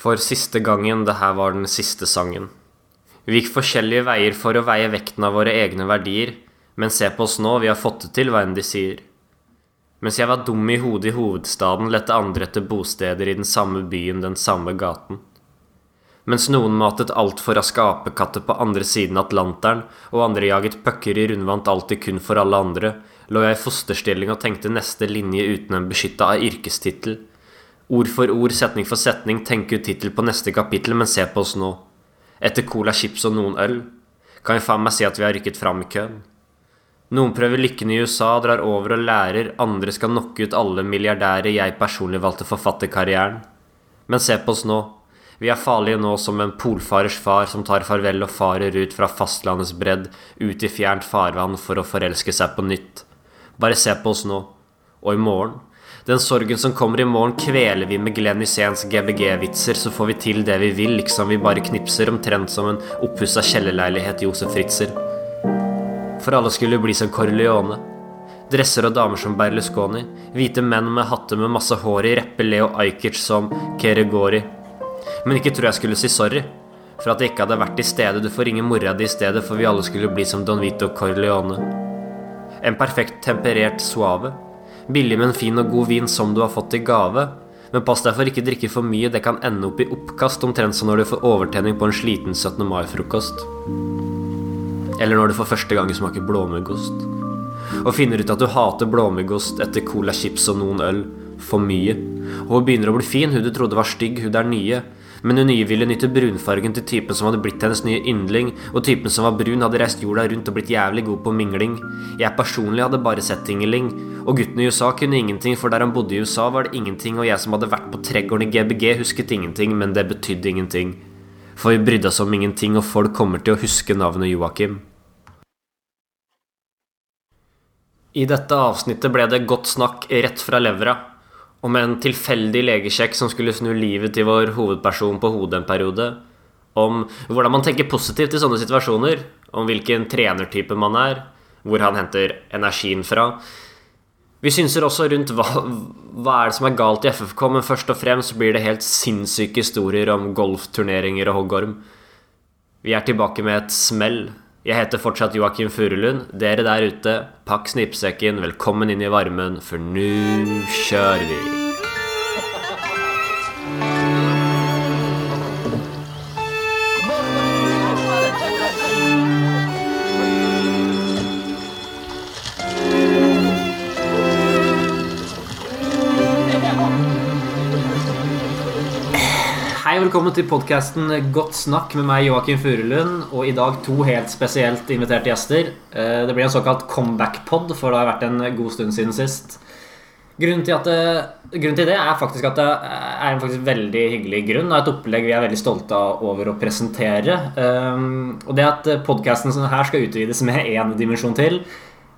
For siste gangen det her var den siste sangen. Vi gikk forskjellige veier for å veie vekten av våre egne verdier, men se på oss nå, vi har fått det til, hva enn de sier. Mens jeg var dum i hodet i hovedstaden, lette andre etter bosteder i den samme byen, den samme gaten. Mens noen matet altfor raske apekatter på andre siden av Atlanteren, og andre jaget pucker i rundvant alltid kun for alle andre, lå jeg i fosterstilling og tenkte neste linje uten en beskytta yrkestittel. Ord for ord, setning for setning, tenke ut tittel på neste kapittel, men se på oss nå. Etter cola, chips og noen øl, kan vi faen meg si at vi har rykket fram i køen. Noen prøver lykken i USA, drar over og lærer, andre skal knocke ut alle milliardærer jeg personlig valgte forfatterkarrieren. Men se på oss nå. Vi er farlige nå som en polfarers far som tar farvel og farer ut fra fastlandets bredd, ut i fjernt farvann for å forelske seg på nytt. Bare se på oss nå. Og i morgen. Den sorgen som kommer i morgen, kveler vi med Glenn Hyséns GBG-vitser, så får vi til det vi vil, liksom vi bare knipser, omtrent som en oppussa kjellerleilighet Josef Fritzer. For alle skulle bli som Corleone. Dresser og damer som Berlusconi. Hvite menn med hatter med masse hår i, rappe Leo Ajkic som Keregori. Men ikke tror jeg skulle si sorry for at jeg ikke hadde vært i stedet. Du får ringe mora di i stedet, for vi alle skulle bli som Don Vito Corleone. En perfekt temperert suave. Billig, men fin og god vin som du har fått i gave. Men pass deg for ikke drikke for mye, det kan ende opp i oppkast, omtrent som når du får overtenning på en sliten 17. mai-frokost. Eller når du for første gang smaker blåmuggost. Og finner ut at du hater blåmuggost etter cola, chips og noen øl for mye. Og hun begynner å bli fin, hun du trodde var stygg, hun der nye. Men hun nye ville nytte brunfargen til typen som hadde blitt hennes nye yndling, og typen som var brun, hadde reist jorda rundt og blitt jævlig god på mingling. Jeg personlig hadde bare sett tingeling, og gutten i USA kunne ingenting, for der han bodde i USA, var det ingenting, og jeg som hadde vært på tregården i GBG, husket ingenting, men det betydde ingenting. For vi brydde oss om ingenting, og folk kommer til å huske navnet Joakim. I dette avsnittet ble det godt snakk rett fra levra om en tilfeldig legesjekk som skulle snu livet til vår hovedperson på hodet en periode. Om hvordan man tenker positivt i sånne situasjoner. Om hvilken trenertype man er. Hvor han henter energien fra. Vi synser også rundt hva, hva er det som er galt i FFK, men først og fremst blir det helt sinnssyke historier om golfturneringer og hoggorm. Vi er tilbake med et smell. Jeg heter fortsatt Joakim Furulund. Dere der ute, pakk snippsekken, velkommen inn i varmen, for nå kjører vi. Velkommen til podkasten Godt snakk med meg, Joakim Furulund. Og i dag to helt spesielt inviterte gjester. Eh, Det blir en såkalt comeback-pod, for det har vært en god stund siden sist. Grunnen til, det, grunnen til det er faktisk at det er en faktisk veldig hyggelig grunn, og et opplegg vi er veldig stolte av over å presentere. Um, Og det at podkasten her skal utvides med én dimensjon til.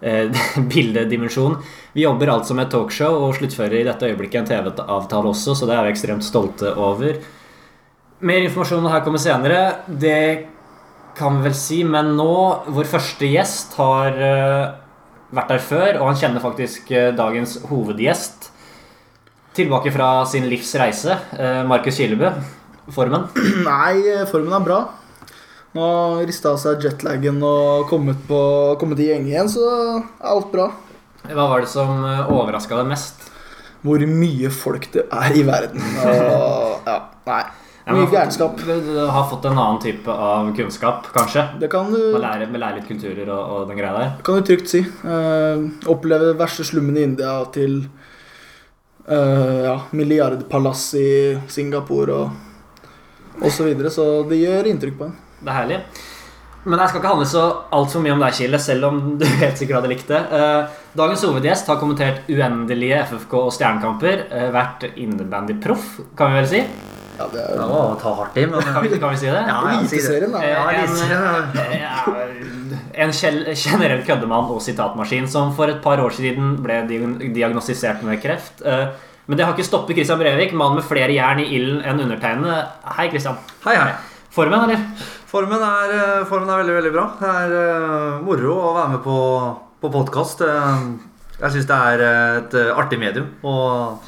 eh, Bildedimensjon. Vi jobber altså med talkshow og sluttfører i dette øyeblikket en TV-avtale også, så det er vi ekstremt stolte over. Mer informasjon her kommer senere. Det kan vi vel si, men nå Vår første gjest har eh, vært der før, og han kjenner faktisk eh, dagens hovedgjest. Tilbake fra sin livs reise. eh, Markus Kilebø, formen. Nei, formen er bra. Nå rista av seg jetlagen og kommet, på, kommet i gjeng igjen, så er alt bra. Hva var det som overraska deg mest? Hvor mye folk det er i verden. Og, ja, nei. Mye gærenskap. Du har fått en annen type av kunnskap, kanskje? Det kan du, Man lære, man lærer litt kulturer og, og den greia der? kan du trygt si. Uh, oppleve verste slummen i India til uh, ja, milliardpalass i Singapore og, og så videre. Så det gjør inntrykk på en. Det er herlig. Men jeg skal ikke handle så altfor mye om deg, Kile, selv om du helt sikkert hadde likt det. Eh, Dagens hovedgjest har kommentert uendelige FFK og stjernekamper. eh, Vært innebandyproff, kan vi vel si? Ja, det Det er var å ta hardt i, men Kan vi, kan vi si det? Ja. Eliteserien, da. Ja, en, Eliteserien. en generell køddemann og sitatmaskin som for et par år siden ble diagnostisert med kreft. Eh, Men det har ikke stoppet Christian Brevik, mann med flere jern i ilden enn undertegnede. Hei, Christian. Hei, hei. Formen, eller? Formen er, eh, formen er veldig, veldig bra. Det er eh, moro å være med på, på podkast. Jeg syns det er et artig medium. Og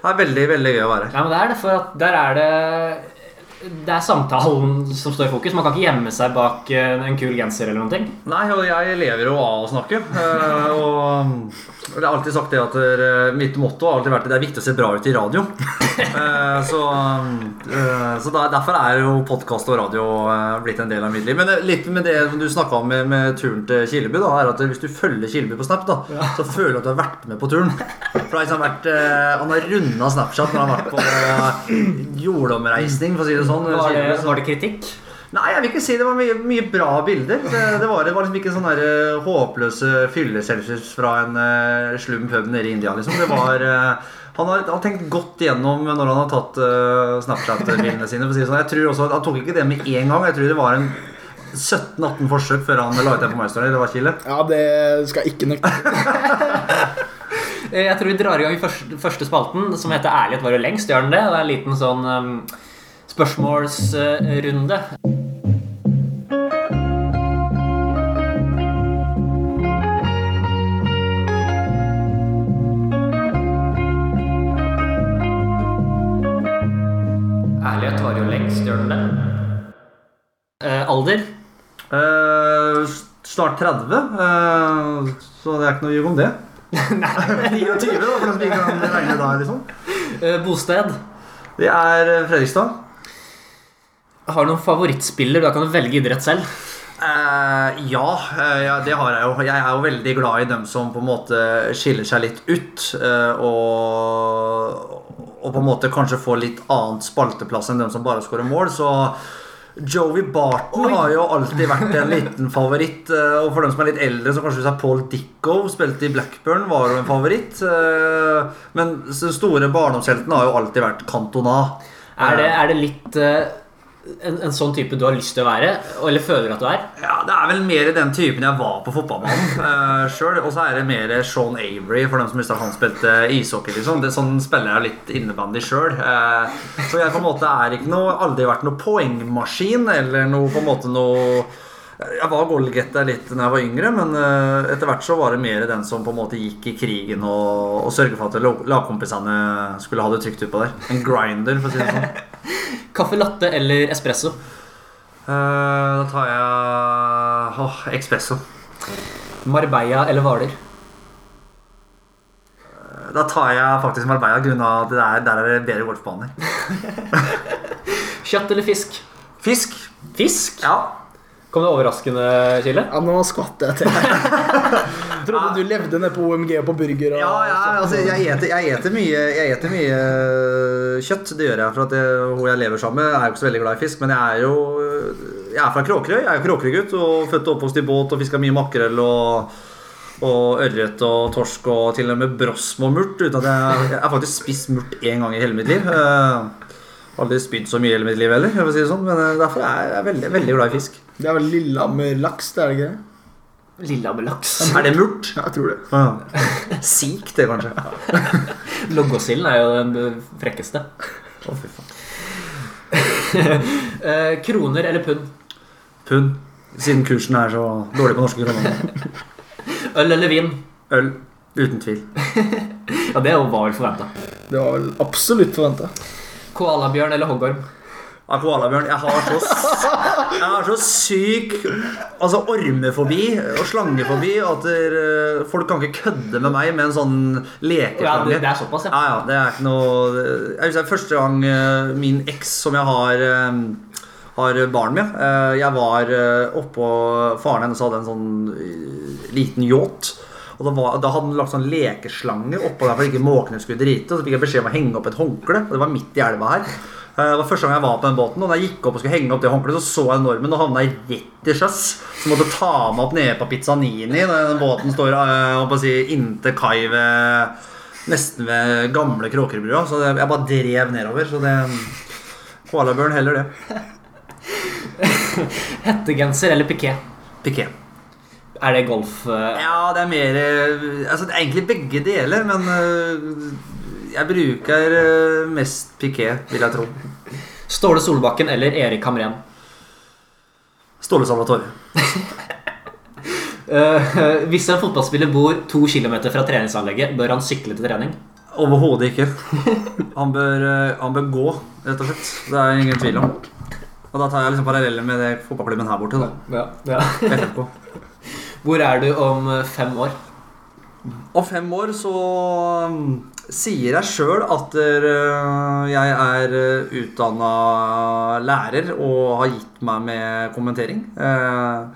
Det er veldig, veldig gøy å være. Ja, men det er det, for der er det det er samtalen som står i fokus. Man kan ikke gjemme seg bak eh, en kul genser eller noen ting. Nei, og jeg lever jo av å snakke. eh, Og jeg har alltid sagt det at eh, mitt motto har alltid vært at det er viktig å se bra ut i radio. uh, Så, uh, så der- derfor er jo podkast og radio blitt en del av mitt liv. Men litt med det du snakka om med, med turen til Kileby, da, er at hvis du følger Kileby på Snap, da, så føler du at du har vært med på turen. For har liksom vært, Han har runda Snapchat når han har vært på jordomreisning, for å si det sånn. Var det, var det kritikk? Nei, jeg vil ikke si det var mye, mye bra bilder. Det, det, var, det var liksom ikke sånne der, eh, håpløse fylleselfies fra en uh, slum pub nede i India. Liksom. Det var, uh, han har, han har tenkt godt igjennom når han har tatt uh, Snapchat-bildene sine. For å si sånn. Jeg tror også, Han tok ikke det med en gang. Jeg tror det var en 17-18 forsøk før han la ut det på MyStory. Det var Kile. Ja, det skal jeg ikke nekte. Eh, Jeg tror vi drar i gang i første, første spalten, som heter 'Ærlighet varer lengst'. Gjør den det? Det er en liten sånn um, spørsmålsrunde. Ærlighet varer jo lengst, gjør den det? Eh, alder? Eh, snart 30, eh, så det er ikke noe å ljug om det. Nei, 29, da, for kan regne da, liksom. Eh, bosted? Det er Fredrikstad. Har du noen favorittspiller? Da kan du velge idrett selv. Uh, ja, eh, ja, det har jeg jo. Jeg er jo veldig glad i dem som på en måte skiller seg litt ut. Uh, og, og på en måte kanskje får litt annet spalteplass enn dem som bare skårer mål. Så Joey Barton har jo alltid vært en liten favoritt. og for dem som er litt eldre, så kanskje Paul Dicko spilte i Blackburn, var jo en favoritt. men den store barndomshelten har jo alltid vært Cantona. Er det, er det litt en, en sånn type du har lyst til å være? Eller føler at du er? Ja, Det er vel mer den typen jeg var på fotballbanen uh, sjøl. Og så er det mer Sean Avery, for dem som visste at han spilte ishockey. liksom det, Sånn spiller jeg litt innebandy sjøl. så jeg på en måte er ikke noe aldri vært noe poengmaskin eller noe på en måte noe jeg var goalgetter litt da jeg var yngre, men eh, etter hvert så var det mer den som på en måte gikk i krigen og, og sørget for at lagkompisene skulle ha det trygt utpå der. En grinder, for å si det sånn. Kaffe latte eller espresso? Uh, da tar jeg åh, espresso. Marbella eller Hvaler? Da tar jeg faktisk Marbella grunnet at det er, der er det bedre golfbaner. Kjøtt eller fisk? Fisk. Fisk? Ja. Kom det overraskende, Kille? Ja, nå skvatter jeg til. Trodde du levde nede på OMG og på burger. Og, Ja, ja, altså, jeg eter, jeg eter mye, jeg eter mye øh, kjøtt. Det gjør jeg. For at jeg, hun jeg lever sammen med, er jo ikke så veldig glad i fisk. Men jeg er jo øh, Jeg er fra Kråkerøy. Jeg er jo Kråkerøy-gutt og født og oppvokst i båt og fiska mye makrell og, og ørret og torsk og til og med brosmo og murt. Uten at jeg, jeg har faktisk spist murt én gang i hele mitt liv. Uh, aldri spydd så mye i hele mitt liv heller, jeg si sånn. men derfor er jeg veldig, veldig glad i fisk. Det er vel Lillehammer-laks, det er det ikke? det? Lillehammerlaks. Er det murt? Ja, jeg tror det. Ja. Sik, det, kanskje. Loggosilden er jo den frekkeste. Å, fy faen. Eh, kroner eller pund? Pund. Siden kursen er så dårlig på norske kroner. Øl eller vin? Øl. Uten tvil. Ja, det var vel forventa. Det var vel absolutt forventa. Koalabjørn eller hoggorm? Ja, Koalabjørn. Jeg har så Jeg har så syk Altså ormefobi og slangefobi at der, folk kan ikke kødde med meg med en sånn Ja, det, det er såpass, ja. Ja, ja, det er ikke noe Jeg husker første gang eh, min eks som jeg har eh, har barn med. eh, Jeg var oppå Faren hennes hadde en sånn liten yacht. Og da, var, da hadde han lagt sånn lekeslange oppå der for ikke måkene skulle drite. Og så fikk jeg beskjed om å henge opp et håndkle. Og det var midt i elva her. Eh, Det var første gang jeg var på den båten, og da jeg gikk opp og skulle henge opp det håndkleet, så så jeg normen og havna rett i sjøs. Så måtte ta meg opp nede på Pizzanini den båten står å si, inntil kai ved Nesten ved gamle Kråkerbrua. Så det, jeg bare drev nedover. Så det Koalabjørn heller det. Hettegenser eller piké? Piké. Er det golf? eh, Ja, det er mer Altså, det er egentlig begge deler, men jeg bruker eh, mest piké, vil jeg tro. Ståle Solbakken eller Erik Hamren? Ståle Salvatore. Eh, hvis en fotballspiller bor to kilometer fra treningsanlegget, bør han sykle til trening? Overhodet ikke. Han bør, eh, han bør gå, rett og slett. Det er ingen tvil om. Og da tar jeg liksom paralleller med det fotballklubben her borte. da Ja, ja. Hvor er du om fem år? Om fem år så um, sier jeg sjøl at uh, jeg er uh, utdanna lærer og har gitt meg med kommentering. Uh,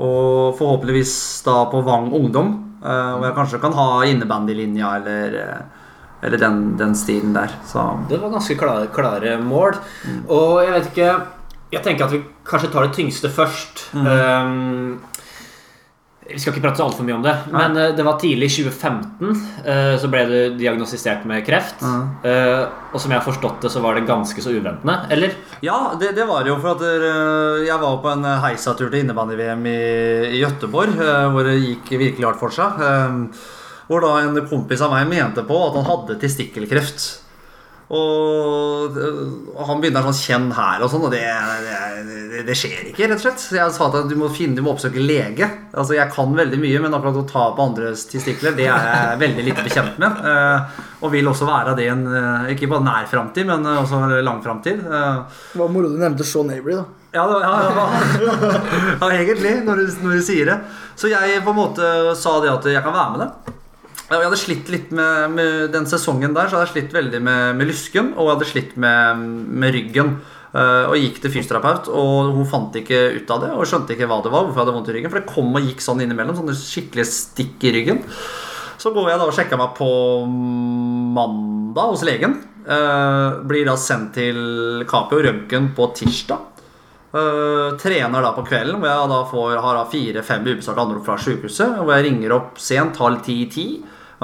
og forhåpentligvis da på Vang ungdom, hvor jeg kanskje kan ha innebandylinja eller, eller den, den stilen der. Så Det var ganske klare, klare mål. Og jeg vet ikke Jeg tenker at vi kanskje tar det tyngste først. Um, vi skal ikke prate så altfor mye om det, men eh, det var tidlig i 2015 eh, så ble du diagnostisert med kreft. Eh, og som jeg har forstått det, så var det ganske så uventende, eller? Ja, det, det var det jo for at jeg var på en heisatur til innebandy-VM i, i Gøteborg, hvor det gikk virkelig hardt for seg. Hvor da en kompis av meg mente på at han hadde testikkelkreft. Og, øh, og han begynner sånn 'kjenn her' og sånn, og det, det, det, skjer ikke, rett og slett. Så jeg sa at du må finne, du må oppsøke lege. Altså, jeg kan veldig mye, men akkurat å ta på andres testikler, det er jeg veldig lite bekjent med. øh, Og vil også være det en øh, ikke bare nær framtid, men øh, også lang framtid. Øh, Det var moro du nevnte Sean Avery, da. ja, ja, ja, ja, egentlig, når du, når du sier det. Så jeg på en måte sa det at jeg kan være med det. Ja, Jeg hadde slitt litt med, med den sesongen der, så hadde jeg slitt veldig med, med lysken, og jeg hadde slitt med, med ryggen. Eh, og gikk til fysioterapeut, og hun fant ikke ut av det. Og skjønte ikke hva det var, hvorfor jeg hadde vondt i ryggen. For det kom og gikk sånn innimellom, sånne skikkelige stikk i ryggen. Så går jeg da og sjekker meg på mandag hos legen. Eh, blir da sendt til Capio røntgen på tirsdag. Eh, trener da på kvelden, hvor jeg da får, har fire-fem ubesvarte anrop fra sykehuset. Hvor jeg ringer opp sent, halv ti-ti.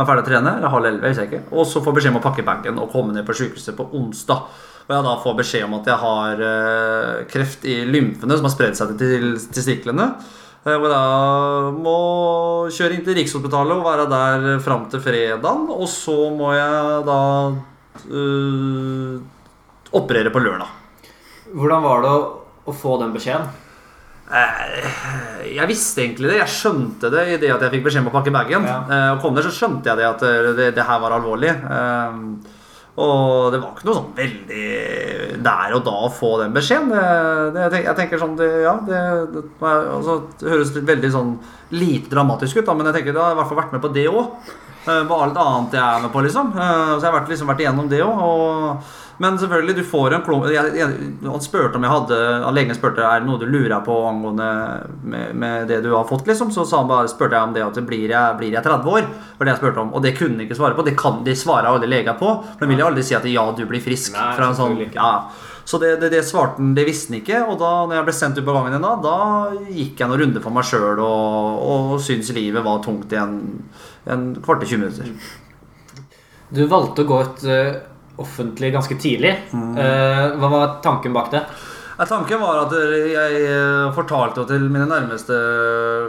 Er ferdig å trene, eller halv elleve, jeg ikke. Og så får beskjed om å pakke bagen og komme ned på sykehuset på onsdag. Og jeg da får beskjed om at jeg har eh, kreft i lymfene som har spredd seg til testiklene. Eh, Hvor jeg da må kjøre inn til Rikshospitalet og være der fram til fredagen. Og så må jeg da eh, operere på lørdag. Hvordan var det å få den beskjeden? Eh, Jeg visste egentlig det. Jeg skjønte det i det at jeg fikk beskjed om å pakke bagen. Ja. Eh, Og kom der, så skjønte jeg det at det, det, det her var alvorlig. Eh, Og det var ikke noe sånn veldig der og da å få den beskjeden. Det, det, jeg, tenker, sånn det, Ja, det, det, altså, det høres veldig sånn lite dramatisk ut, da, men jeg tenker da har jeg i hvert fall vært med på det òg. På alt annet jeg er med på, liksom. Eh, Så jeg har vært, liksom vært igjennom det òg. Men selvfølgelig, du får en klump jeg, jeg, Han spurte om jeg hadde Legene Legen spurte er det noe du lurer på angående med, med det du har fått. liksom Så sa han bare, spurte jeg om det at blir jeg, blir jeg 30 år. For det jeg spurte om Og det kunne han ikke svare på. Det, kan, de svare alle leger på. Men de vil jo aldri si at ja, du blir frisk. Nei, fra en sånn, ja. Så det, det, det svarte han, det visste han ikke. Og da når jeg ble sendt ut på gangen igjen, da, da gikk jeg noen runder for meg sjøl og, og syntes livet var tungt i en, en kvart til 20 minutter. Du valgte å gå et eh, offentlig ganske tidlig. Eh, hva var tanken bak det? Ja, tanken var at jeg eh, fortalte til mine nærmeste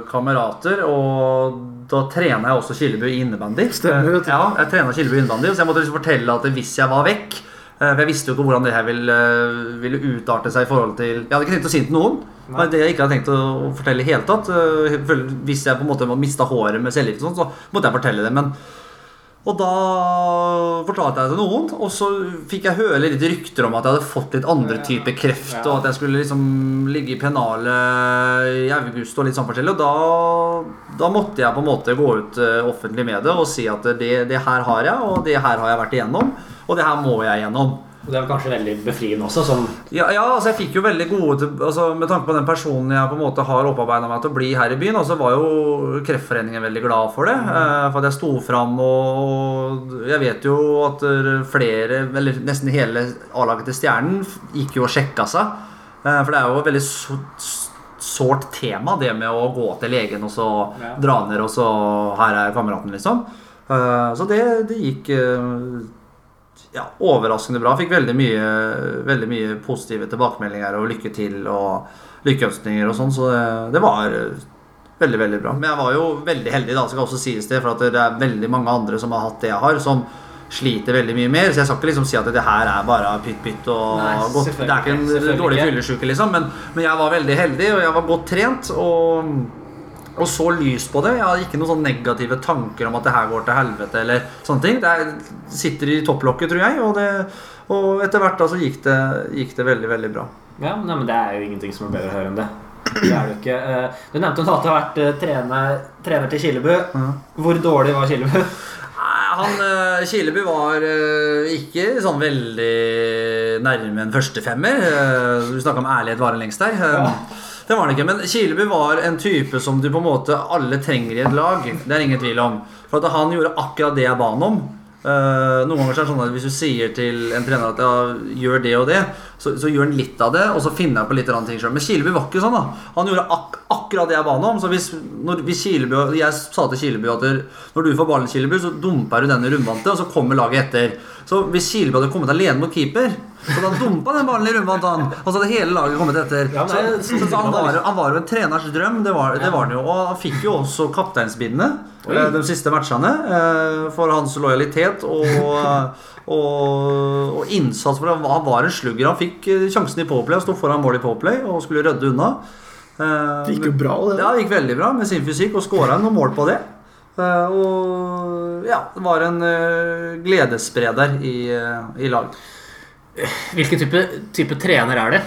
kamerater, og da trener jeg også Killebu i innebandy. Stemmer, du. Ja, jeg trener Killebu i innebandy, så jeg måtte liksom fortelle at hvis jeg var vekk eh, For jeg visste jo ikke hvordan det her ville, ville utarte seg i forhold til Jeg hadde ikke tenkt å si det til noen. Nei. det jeg ikke hadde tenkt å fortelle i hele tatt. Hvis jeg på en måte mista håret med cellegift, sånn, så måtte jeg fortelle det. Men og da fortalte jeg det til noen, og så fikk jeg høre litt rykter om at jeg hadde fått litt andre typer kreft, og at jeg skulle liksom ligge i pennalet i august og litt sånn forskjellig. Og da, da måtte jeg på en måte gå ut eh, offentlig med det og si at det, det her har jeg, og det her har jeg vært igjennom, og det her må jeg igjennom. Og Det var kanskje veldig befriende også. Som Ja, ja, altså jeg fikk jo veldig gode altså Med tanke på den personen jeg på en måte har opparbeida meg til å bli her i byen, så var jo Kreftforeningen veldig glad for det. Mm. For at jeg sto fram, og jeg vet jo at eh, flere, eller nesten hele A-laget til Stjernen, gikk jo og sjekka seg. Eh, For det er jo et veldig så- sårt tema, det med å gå til legen og så Ja. dra ned, og så Her er kameraten, liksom. Eh, Så det, det gikk eh, ja, overraskende bra. Fikk veldig mye, veldig mye positive tilbakemeldinger og lykke til og lykkeønskninger og sånn, så det, det var eh, veldig, veldig bra. Men jeg var jo veldig heldig, da, skal også sies det, for at det er veldig mange andre som har hatt det jeg har, som sliter veldig mye mer. Så jeg skal ikke liksom si at det her er bare pytt-pytt og Nei, godt. Det er ikke en dårlig fyllesyke, liksom, men, men jeg var veldig heldig, og jeg var godt trent. og og så lyst på det. Jeg har ikke noen sånne negative tanker om at det her går til helvete. eller sånne ting. Det er, sitter i topplokket, tror jeg. Og, det, og etter hvert da så gikk det, gikk det veldig, veldig bra. Ja, nei, men Det er jo ingenting som er bedre å høre enn det. det er det ikke. Eh, Du nevnte at du har vært eh, trener, trener til Kilebu. Hvor dårlig var Kilebu? Han eh, Kileby var ikke sånn veldig nærme en førstefemmer. Uh, du snakka om ærlighet varer lengst der. Eh, Det var han ikke. Men Kileby var en type som du på en måte alle trenger i et lag. Det er ingen tvil om. For at han gjorde akkurat det jeg ba han om. Uh, noen ganger så er det sånn at Hvis du sier til en trener at ja, gjør det og det, så, så gjør han litt av det, og så finner han på litt ting sjøl. Men Kileby var ikke sånn. da Han gjorde ak akkurat det jeg ba om. Så hvis, når, hvis Kileby, Jeg sa til Kileby at når du får ballen, Kileby, så dumper du den i rundvante, og så kommer laget etter. Så hvis Kileby hadde kommet alene mot keeper, så hadde han dumpa den ballen i rundvant, han. Og så hadde hele laget kommet etter. Ja, så, så, så han, var, han var jo en treners drøm, det var, det var han jo. Og han fikk jo også kapteinsbindene eh, de siste matchene eh, for hans lojalitet og, og, og innsats. For han var- en slugger. Han fikk eh, sjansen i Powerplay, han sto foran mål i Powerplay og skulle rydde unna. Eh, Det gikk jo bra, det. Ja, det gikk veldig bra med sin fysikk, og skåra noen mål på det. Eh, og ja, det var en eh, gledesspreder i, i lag. Hvilken type, type trener er det?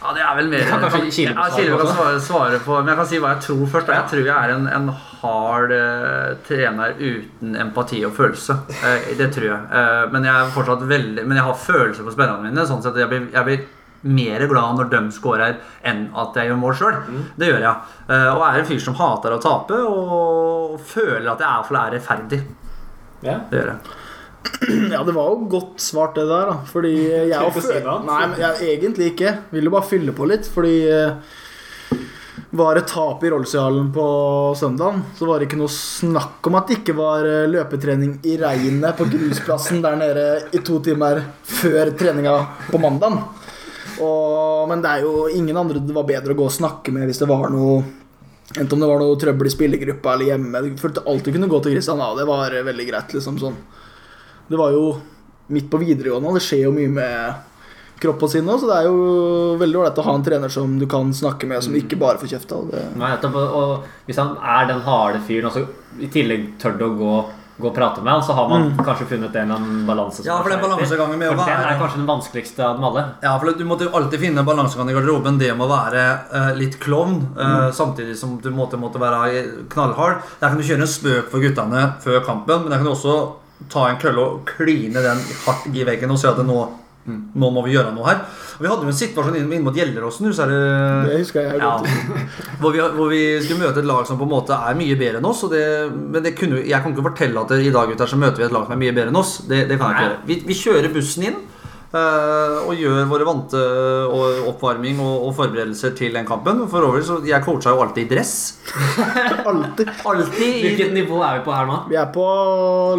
Ja, det er vel mer Kan kanskje svare kan svare, svare på Men jeg kan si hva jeg tror først. Jeg tror jeg er en, en hard uh, trener uten empati og følelse. Uh, det tror jeg. Uh, men jeg er fortsatt veldig Men jeg har følelser på spillerne mine. Sånn sett jeg blir, jeg blir mer glad når de scorer, enn at jeg gjør mål sjøl. Det gjør jeg. Eh, og er en fyr som hater å tape, og føler at jeg er for er rettferdig. Ja. Det gjør jeg. Ja, det var jo godt svart, det der. da Fordi jeg og? Nei, men jeg, egentlig ikke. Vil jo bare fylle på litt. Fordi eh, var det tap i Rollsøyhallen på søndagen, så var det ikke noe snakk om at det ikke var eh, løpetrening i regnet på grusplassen der nede i to timer før treninga på mandagen. Og, men det er jo ingen andre det var bedre å gå og snakke med hvis det var noe Enten om det var noe trøbbel i spillergruppa eller hjemme. Du følte alltid kunne gå til Kristian. A. det var eh, veldig greit. liksom sånn det var jo midt på videregående, og det skjer jo mye med kropp og sinne. Så det er jo veldig ålreit å ha en trener som du kan snakke med, som ikke bare får kjeft av. Det. Nei, og, og hvis han er den harde fyren, og i tillegg tør å gå, gå og prate med han, så har man kanskje funnet en eller annen balanse. Ja, for den balansegangen med å For Den er kanskje den vanskeligste av dem alle. Ja, for Du måtte alltid finne balansegangen i garderoben. Det med å være uh, litt klovn, eh, samtidig som du måtte, måtte være knallhard. Der kan du kjøre en spøk for guttene før kampen, men der kan du også ta en kølle og kline den hardt i veggen og si at nå, nå må vi gjøre noe her. Og Vi hadde jo en situasjon inn, inn mot Gjelleråsen. Det. Det husker jeg Ja, hvor, vi, hvor vi skulle møte et lag som på en måte er mye bedre enn oss. Og det, men det kunne, jeg kan ikke fortelle at det, i dag gutter, så møter vi et lag som er mye bedre enn oss. Det, det kan jeg ikke gjøre. Vi, vi kjører bussen inn og gjør våre vante og oppvarming og, og forberedelser til den kampen. For over, så Jeg coacha jo alltid i dress. Alltid. Alltid Hvilket nivå er vi på her nå? Vi er på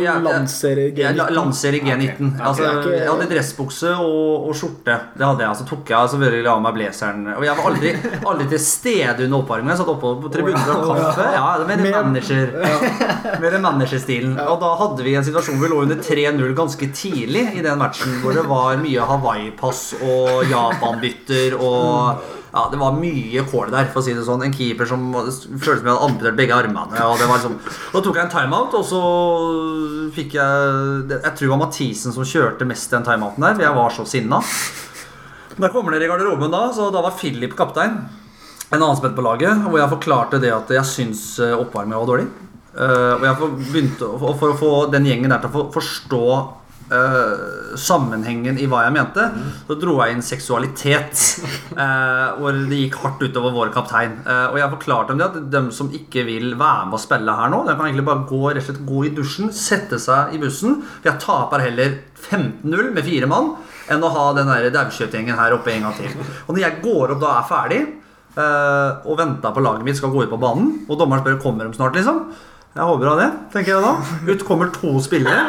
landsserie er- landserie jeg la- G19. lanser i G19. okay. Altså, ok. jeg hadde dressbukse og, og skjorte. Det hadde jeg. Så tok jeg selvfølgelig av meg blazeren. Og jeg var aldri, aldri til stede under oppvarmingen. Jeg satt oppe på tribunen og drakk kaffe. Ja, det var mer manager. Ja. Mer managerstilen. Og da hadde vi en situasjon hvor vi lå under 3-0 ganske tidlig i den matchen. Hvor det var mye Hawaii-pass og Japan-bytter og ja, Det var mye kål der, for å si det sånn. En keeper som føltes som jeg hadde amputert begge armene. Og det var liksom, da tok jeg en timeout, og så fikk jeg Jeg tror det var Mathisen som kjørte mest den timeouten der, for jeg var så sinna. Da kommer dere i garderoben da, så da var Philip kaptein. En annen spett på laget, hvor jeg forklarte det at jeg syns eh, oppvarminga var dårlig. Eh, og jeg begynte, for å få den gjengen der til å forstå eh, sammenhengen i hva jeg mente, så dro jeg inn seksualitet. Uh, hvor det gikk hardt utover vår kaptein. Uh, og jeg forklarte dem det at dem som ikke vil være med å spille her nå, de kan egentlig bare gå, rett og slett gå i dusjen, sette seg i bussen. For jeg taper heller 15-0 med fire mann enn å ha den daukjøttgjengen her oppe en gang til. Og når jeg går opp da er ferdig, eh, og venter på laget mitt skal gå ut på banen, og dommeren spør kommer de snart, liksom. Jeg håper av det, tenker jeg da. Ut kommer to spillere.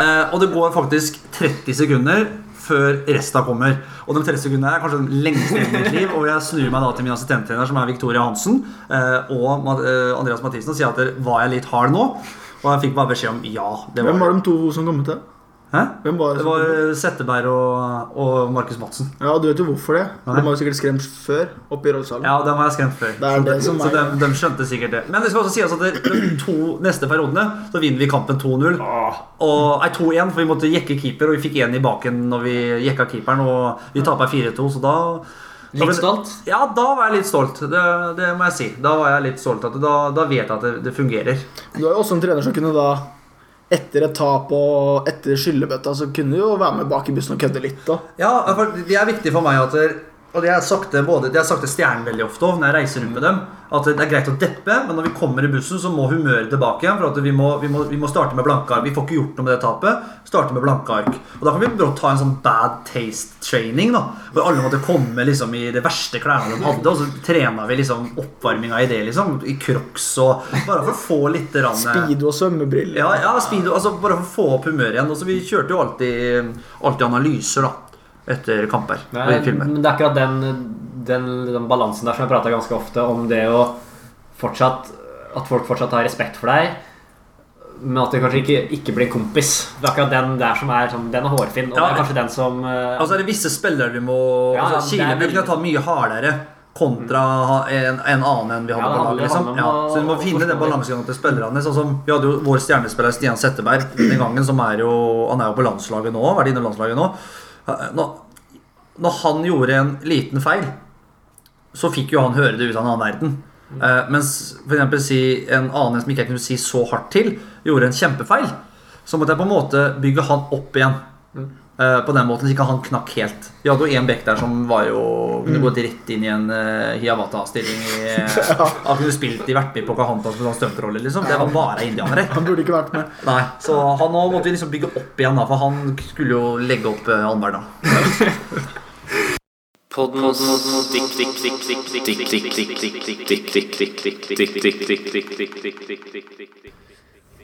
Eh, og det går faktisk 30 sekunder før resten kommer. Og de 30 sekundene er kanskje den lengste i mitt liv. Og jeg snur meg da til min assistenttrener, som er Victoria Hansen, eh, og eh, Andreas Mathisen, og sier at var jeg litt hard nå? Og jeg fikk bare beskjed om ja. det var Hvem var de to som kom til? Hæ? Hvem var Det det? var Setteberg og, og Markus Madsen. Ja, du vet jo hvorfor det. Nei. De var jo sikkert skremt før oppe i Rollsalen. Ja, dem var jeg skremt før. Det er så det som så er- de, de skjønte sikkert det. Men det skal også sies at de to neste periodene så vinner vi kampen 2-0. Nei, 2-1, for vi måtte jekke keeper, og vi fikk én i baken når vi jekka keeperen. Og vi taper 4-2, så da da Litt stolt? Ja, da var jeg litt stolt. Det, det må jeg si. Da var jeg litt stolt at Da, da vet jeg at det, det fungerer. Du er jo også en trener som kunne da etter et tap og etter skyllebøtta, så kunne du jo være med bak i bussen og kødde litt. da. Ja, for det er viktig for meg at Og det har jeg sagt det både, det har sagt Stjernen veldig ofte òg når jeg reiser rundt med dem. At det er greit å deppe, men når vi kommer i bussen, så må humøret tilbake igjen. For at vi må, vi, må, vi må starte med blanke ark. Vi får ikke gjort noe med det tapet. Starte med blanke ark. Og da kan vi brått ha en sånn bad taste-training. da Hvor alle måtte komme liksom i de verste klærne de hadde, og så trena vi liksom oppvarminga i det. liksom I crocs og Bare for å få litt rann, Speedo og svømmebriller. ja, ja, speedo, altså bare for å få opp humøret igjen. Også, vi kjørte jo alltid, alltid analyser da etter kamper. Nei, og i filmer. men det er akkurat den, den, den balansen der som jeg prata ganske ofte om det å fortsatt At folk fortsatt har respekt for deg, men at det kanskje ikke, ikke blir kompis. Det er akkurat den der som er sånn Den er hårfin, og Ja. det er kanskje den som uh, Altså er det visse spillere vi må Ja, altså, Kile vil kunne ta mye hardere kontra en, en annen enn vi hadde Ja, på laget. Liksom. Ja, så vi må finne den balansegangen til spillerne. Sånn som Vi hadde jo vår stjernespiller Stian Setteberg den gangen, som er jo Han er jo på landslaget nå. Vært inne i landslaget nå. Når, når han gjorde en liten feil, så fikk jo han høre det ut av en annen verden. Uh, mens for si en annen som ikke jeg kunne si så hardt til, gjorde en kjempefeil, så måtte jeg på en måte bygge han opp igjen. Eh, på den måten så ikke han knakk helt. Vi hadde jo en bekk der som var jo kunne gått rett inn i en uh, Hiawatha-stilling. ja. eh, Han kunne spilt i Vertby på Kahantas med sånn stuntrolle, liksom. Det var bare indianere. Han burde ikke vært med. Nei, Så han nå måtte vi liksom bygge opp igjen, da, for han skulle jo legge opp uh, annenhver dag. Poddens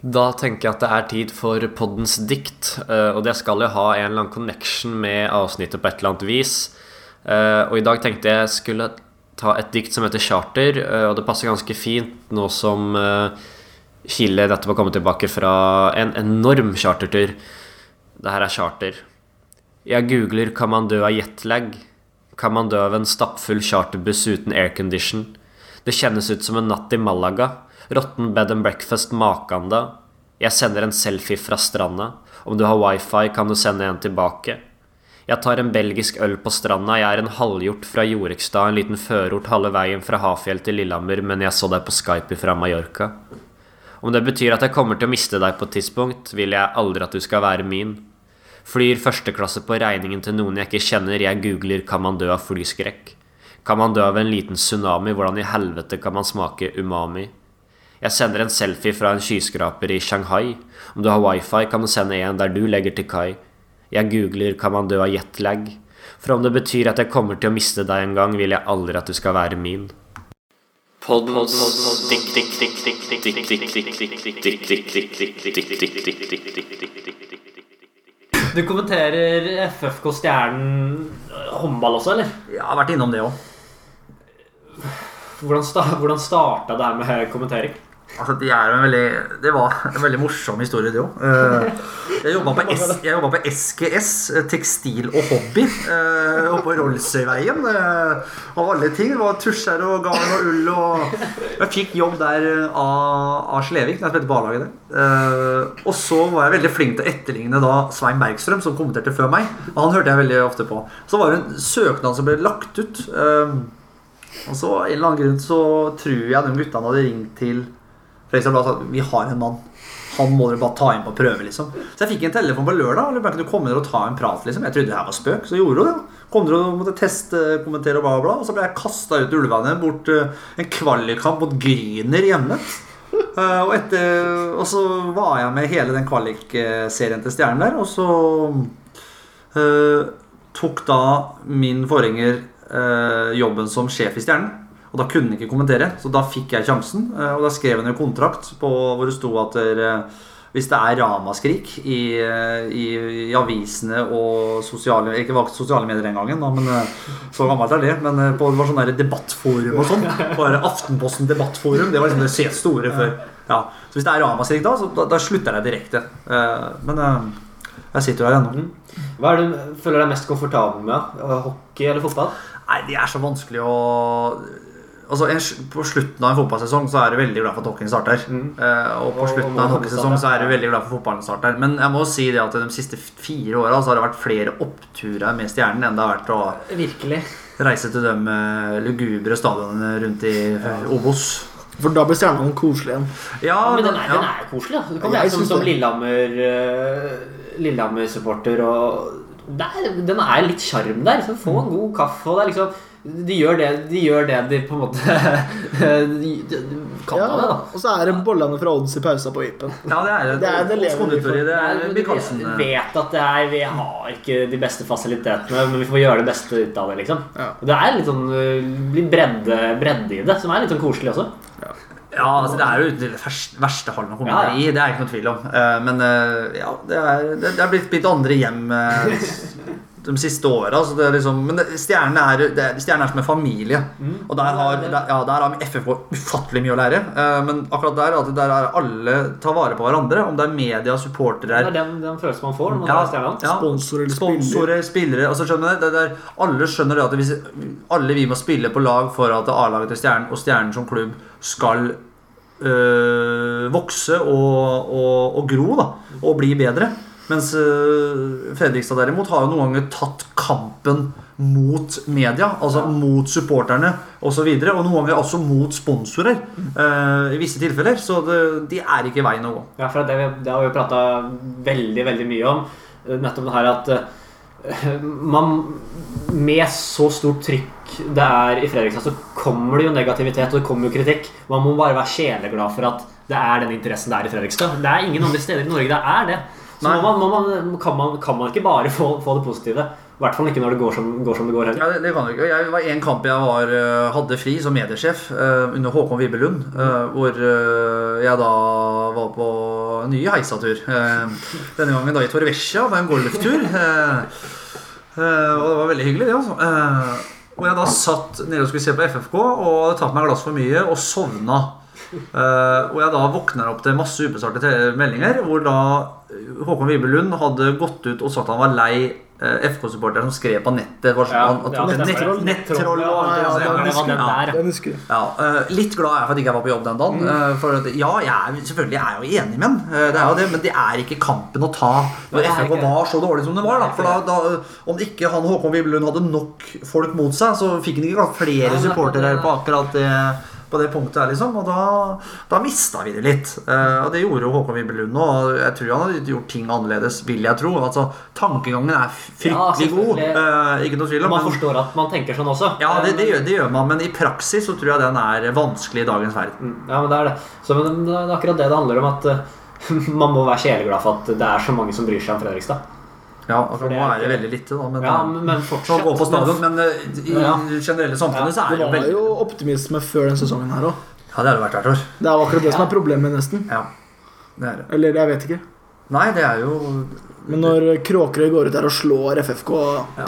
Da tenker jeg at det er tid for poddens dikt, eh, og det skal jo ha en eller annen connection med avsnittet på et eller annet vis. Eh, Og i dag tenkte jeg skulle ta et dikt som heter Charter, eh, og det passer ganske fint nå som Kile nettopp har kommet tilbake fra en enorm chartertur. Det her er charter. Jeg googler 'Kan man dø av jetlag?' Kan man dø av en stappfull charterbuss uten aircondition? Det kjennes ut som en natt i Malaga. Råtten bed and breakfast makanda. Jeg sender en selfie fra stranda. Om du har wifi, kan du sende en tilbake. Jeg tar en belgisk øl på stranda. Jeg er en halvhjort fra Jorekstad, en liten førort halve veien fra Hafjell til Lillehammer, men jeg så deg på Skype fra Mallorca. Om det betyr at jeg kommer til å miste deg på et tidspunkt, vil jeg aldri at du skal være min. Flyr førsteklasse på regningen til noen jeg ikke kjenner. Jeg googler 'Kan man dø av flyskrekk?' Kan man dø av en liten tsunami? Hvordan i helvete kan man smake umami? Jeg sender en selfie fra en skyskraper i Shanghai. Om du har wifi, kan du sende en der du legger til kai. Jeg googler 'Kan man dø av jetlag?' For om det betyr at jeg kommer til å miste deg en gang, vil jeg aldri at du skal være min. Du kommenterer FFK Stjernen øh, håndball også, eller? Jeg har vært innom det òg. Hvordan, sta hvordan starta det her med kommentering? Altså, en veldig, det var en veldig morsom historie, det òg. Jeg jobba på, S- på SGS, eh, tekstil og hobby, og oppe på Rollsøyveien. eh, Av alle ting. Det var tusjer og garn og ull. og Jeg fikk jobb der eh, av, Slevik, når jeg spilte barnehage der. Eh, Og så var jeg veldig flink til å etterligne da Svein Bergstrøm, som kommenterte før meg. Og han hørte jeg veldig ofte på. Så var det en søknad som ble lagt ut. eh, Og så en eller annen grunn så tror jeg de guttene hadde ringt til Blad og sa vi har en mann. Han må dere bare ta inn på prøve. liksom Så jeg fikk en telefon på lørdag. Eller kunne du komme ned og ta en prat liksom Jeg trodde det her var spøk, så gjorde hun det. Kom dere og måtte teste, kommentere og bla, bla. Og så ble jeg kasta ut ulvene bort eh, en kvalikkamp mot Gryner hjemme. Eh, og, etter, og så var jeg med hele den kvalikserien til Stjernen der. Og så uh, tok da min forgjenger uh, jobben som sjef i Stjernen. Og da kunne han ikke kommentere, så da fikk jeg sjansen. eh, Og da skrev han en kontrakt på, hvor det sto at eh, hvis det er ramaskrik i, eh, i, i avisene og sosiale Ikke valgt sosiale medier den gangen, da, men så gammelt er det. Men på, det var sånn der debattforum og sånn. Bare Aftenposten debattforum. Det var liksom det store før. Ja. Så hvis det er ramaskrik da, så da, da slutter jeg direkte. Men Jeg sitter her ennå. Hva er det du føler deg mest komfortabel med? Hockey eller fotball? Nei, det er så vanskelig å Altså, en, På slutten av en fotballsesong så er du veldig glad for at hockeyen starter. Eh, og på Og- slutten og av en hockeysesong så er du veldig glad for fotballen starter. Men jeg må si det at de siste fire åra har det vært flere oppturer med Stjernen enn det har vært å Virkelig. reise til de eh, lugubre stadionene rundt i ja. Obos. For da blir Stjernen koselig igjen. Ja, men den er, ja. den er jo koselig. Da. Du kan være som, synes som Lillehammer-supporter Lillehammer og Den er litt sjarm der. Så få en god kaffe og det er liksom de gjør, det, de gjør det de på en måte de, de, kan Ja, av det, da. og så er det bollene fra Odds i pausa på Vipen. Ja, det er det. Det er det vi konditori. Det er Vi vet at det er, vi har ikke de beste fasilitetene, men vi får gjøre det beste ut av det. liksom Ja. Det er litt sånn Blir bredde, bredde i det, som er litt sånn koselig også. Ja, altså det er jo den verste, hallen å komme Ja, ja. i. Det er ikke noe tvil om. Eh, Men eh, ja, det er, det, er blitt blitt andre hjem eh, de siste åra. Det liksom, men Stjernene Stjernen er, det er, er som en familie. Og der har, der, ja, der har FFK ufattelig mye å lære. Uh, Men akkurat der at der er alle tar vare på hverandre. Om det er media, Det supportere er den, den følelsen man får ja, ja. Sponsorer. Sponsorer, spillere altså skjønner det, det er, Alle skjønner det at hvis alle vi må spille på lag for at A-laget til Stjernen og Stjernen som klubb skal øh, vokse og, og, og gro da, og bli bedre. Mens øh, Fredrikstad derimot har jo noen ganger tatt kampen mot media, altså mot supporterne osv. Og, så og noen ganger også mot sponsorer uh, i visse tilfeller. Så det, de er ikke veien å gå. Ja, for det, det har vi jo prata veldig, veldig mye om. Eh, Nettopp det her at eh, man Med så stort trykk det er i Fredrikstad, så kommer det jo negativitet og det kommer jo kritikk. Man må bare være sjeleglad for at det er den interessen det er i Fredrikstad. Det er ingen andre steder i Norge det er det. Så må man, må man, kan, man, kan man ikke bare få, få det positive. I hvert fall ikke når det går som, går, som det går heller. Ja, det, det kan du ikke. Jeg var En kamp jeg var, øh, hadde fri som mediesjef uh, under Håkon Vibelund, øh, hvor uh, jeg da var på ny heisatur. Denne gangen da i Torvesja, på en golftur. Og det var veldig hyggelig, det. altså. Hvor jeg da satt nede og skulle se på FFK og hadde tatt meg et glass for mye og sovna. Uh, og jeg da våkner opp til masse ubesvarte meldinger hvor da Håkon Vibelund hadde gått ut og sagt han var lei uh, FK-supportere som skrev på nettet. Var sånn, Ja, ja, nett, nettroll. nettroll og alt det der. eh, litt glad er jeg for at jeg ikke var på jobb den dagen. Mm. for at, ja, jeg selvfølgelig er jeg jo enig med eh, det er jo det, men det er ikke kampen å ta når FK var så dårlig som det var. Da. For da, da, om ikke han Håkon Vibelund hadde nok folk mot seg, så fikk han ikke flere supportere på akkurat det, på det punktet her, liksom. Og da, da mista vi det litt. Eh, og det gjorde jo Håkon Vibelund òg. og Jeg tror han hadde gjort ting annerledes, vil jeg tro. Altså, Tankegangen er Ja, fryktelig god. selvfølgelig. eh, ikke noe tvil om. Man men- forstår at man tenker sånn også. ja, det, det, gjør, det gjør man, men i praksis så tror jeg den er vanskelig i dagens verden. Mm, Ja, men det er det. Så men det er akkurat det det handler om. At eh, man må være sjeleglad for at det er så mange som bryr seg om Fredrikstad. Ja, altså, For Nå er det veldig lite, da. Men, Ja, men, men fortsatt. gå på stadion, men eh, i Ja. generelle samfunnet så er Det det var jo optimisme før den sesongen her òg. Ja, det har det vært hvert år. Det er jo akkurat det som er problemet, nesten. Ja, det er det. Eller jeg vet ikke. Nei, det er jo Men når Kråkerøy går ut der og slår FFK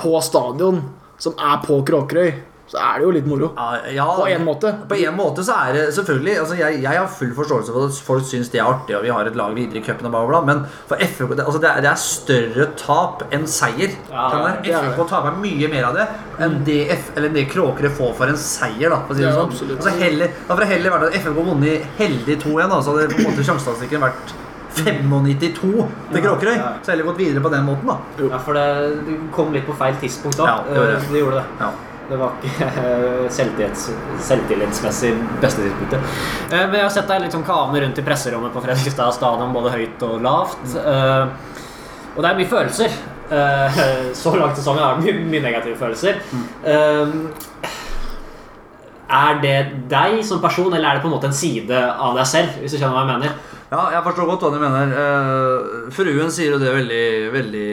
på stadion, som er på Kråkerøy, så er det jo litt moro. ja, ja, På en måte. På en måte så er det selvfølgelig altså jeg, jeg har full forståelse for at folk syns det er artig, og vi har et lag videre i cupen og bla, bla, bla, men for FK det, altså det, er, det er større tap enn seier. Ja, ja, FK er taper mye mer av det enn det, F, eller det Kråkerøy får for en seier. Da, for å si det Ja, sånn. Altså heller, da får det heller vært at FFK vunnet heldig 2-1, da, så hadde på en måte sjansestatistikken vært 95-2 til Kråkerøy. Ja. Så heller gått videre på den måten, da. Ja, for det, det kom litt på feil tidspunkt da. Ja, det gjorde det. Eh, det gjorde det. Det var ikke eh, selvtillits, selvtillitsmessig beste tidspunktet. Eh, Men jeg har sett deg litt sånn rundt i presserommet på Fredrikstad stadion, både høyt og lavt. Eh, Og det er mye følelser. Så langt i sesongen er det mye, mye negative følelser. Er det deg som person, eller er det på en måte en side av deg selv? Hvis du skjønner hva jeg mener? Ja, jeg forstår godt hva du mener. Uh, fruen sier jo det veldig, veldig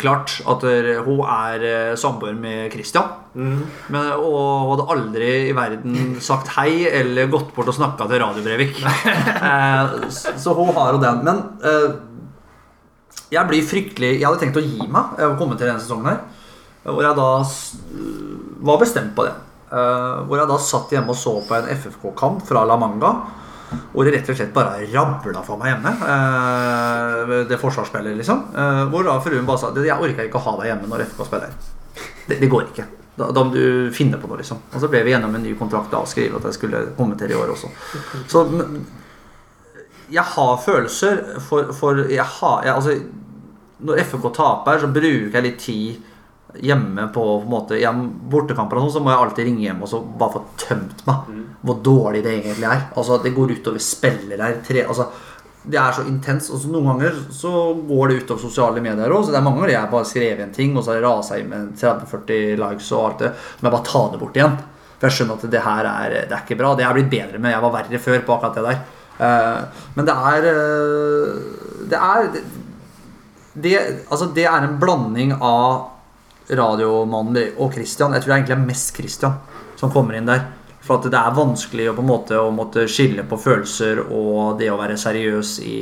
klart. At eh, hun er eh, samboer med Christian. Men, og hun hadde aldri i verden sagt hei eller gått bort og snakka til Radio Brevik. uh, så så hun har jo den. Men uh, jeg blir fryktelig Jeg hadde tenkt å gi meg Jeg å komme til denne sesongen her. Hvor jeg da var bestemt på det. Eh, hvor jeg da satt hjemme og så på en FFK-kamp fra La Manga. Hvor det rett og slett bare rabla for meg hjemme. eh, det forsvarsspillet, liksom. Eh, hvor da fruen bare sa Jeg orker ikke å ha deg hjemme når FK spiller. Det, det går ikke. Da, da må du finne på noe, liksom. Og så ble vi gjennom en ny kontrakt da og skrev at jeg skulle kommentere i år også. Så jeg har følelser for, for jeg har, jeg, altså, Når FK taper, så bruker jeg litt tid hjemme på, på en måte hjem, bortekamper og sånn, så må jeg alltid ringe hjem og så bare få tømt meg hvor dårlig det egentlig er. Altså Det går utover spillere. Tre, altså, det er så intens. Og så noen ganger så går det utover sosiale medier òg. Så det er mange ganger jeg bare skrevet en ting, og så har jeg rasa inn med 30-40 likes og alt det. Men jeg bare tar det bort igjen. For jeg skjønner at det her er, det er ikke bra. Det er blitt bedre med. Jeg var verre før på akkurat det der. Eh, men det er eh, Det er det, altså det er en blanding av radiomannen og Christian. Jeg tror det egentlig er mest Christian som kommer inn der. For at det er vanskelig å på en måte å måtte skille på følelser og det å være seriøs i,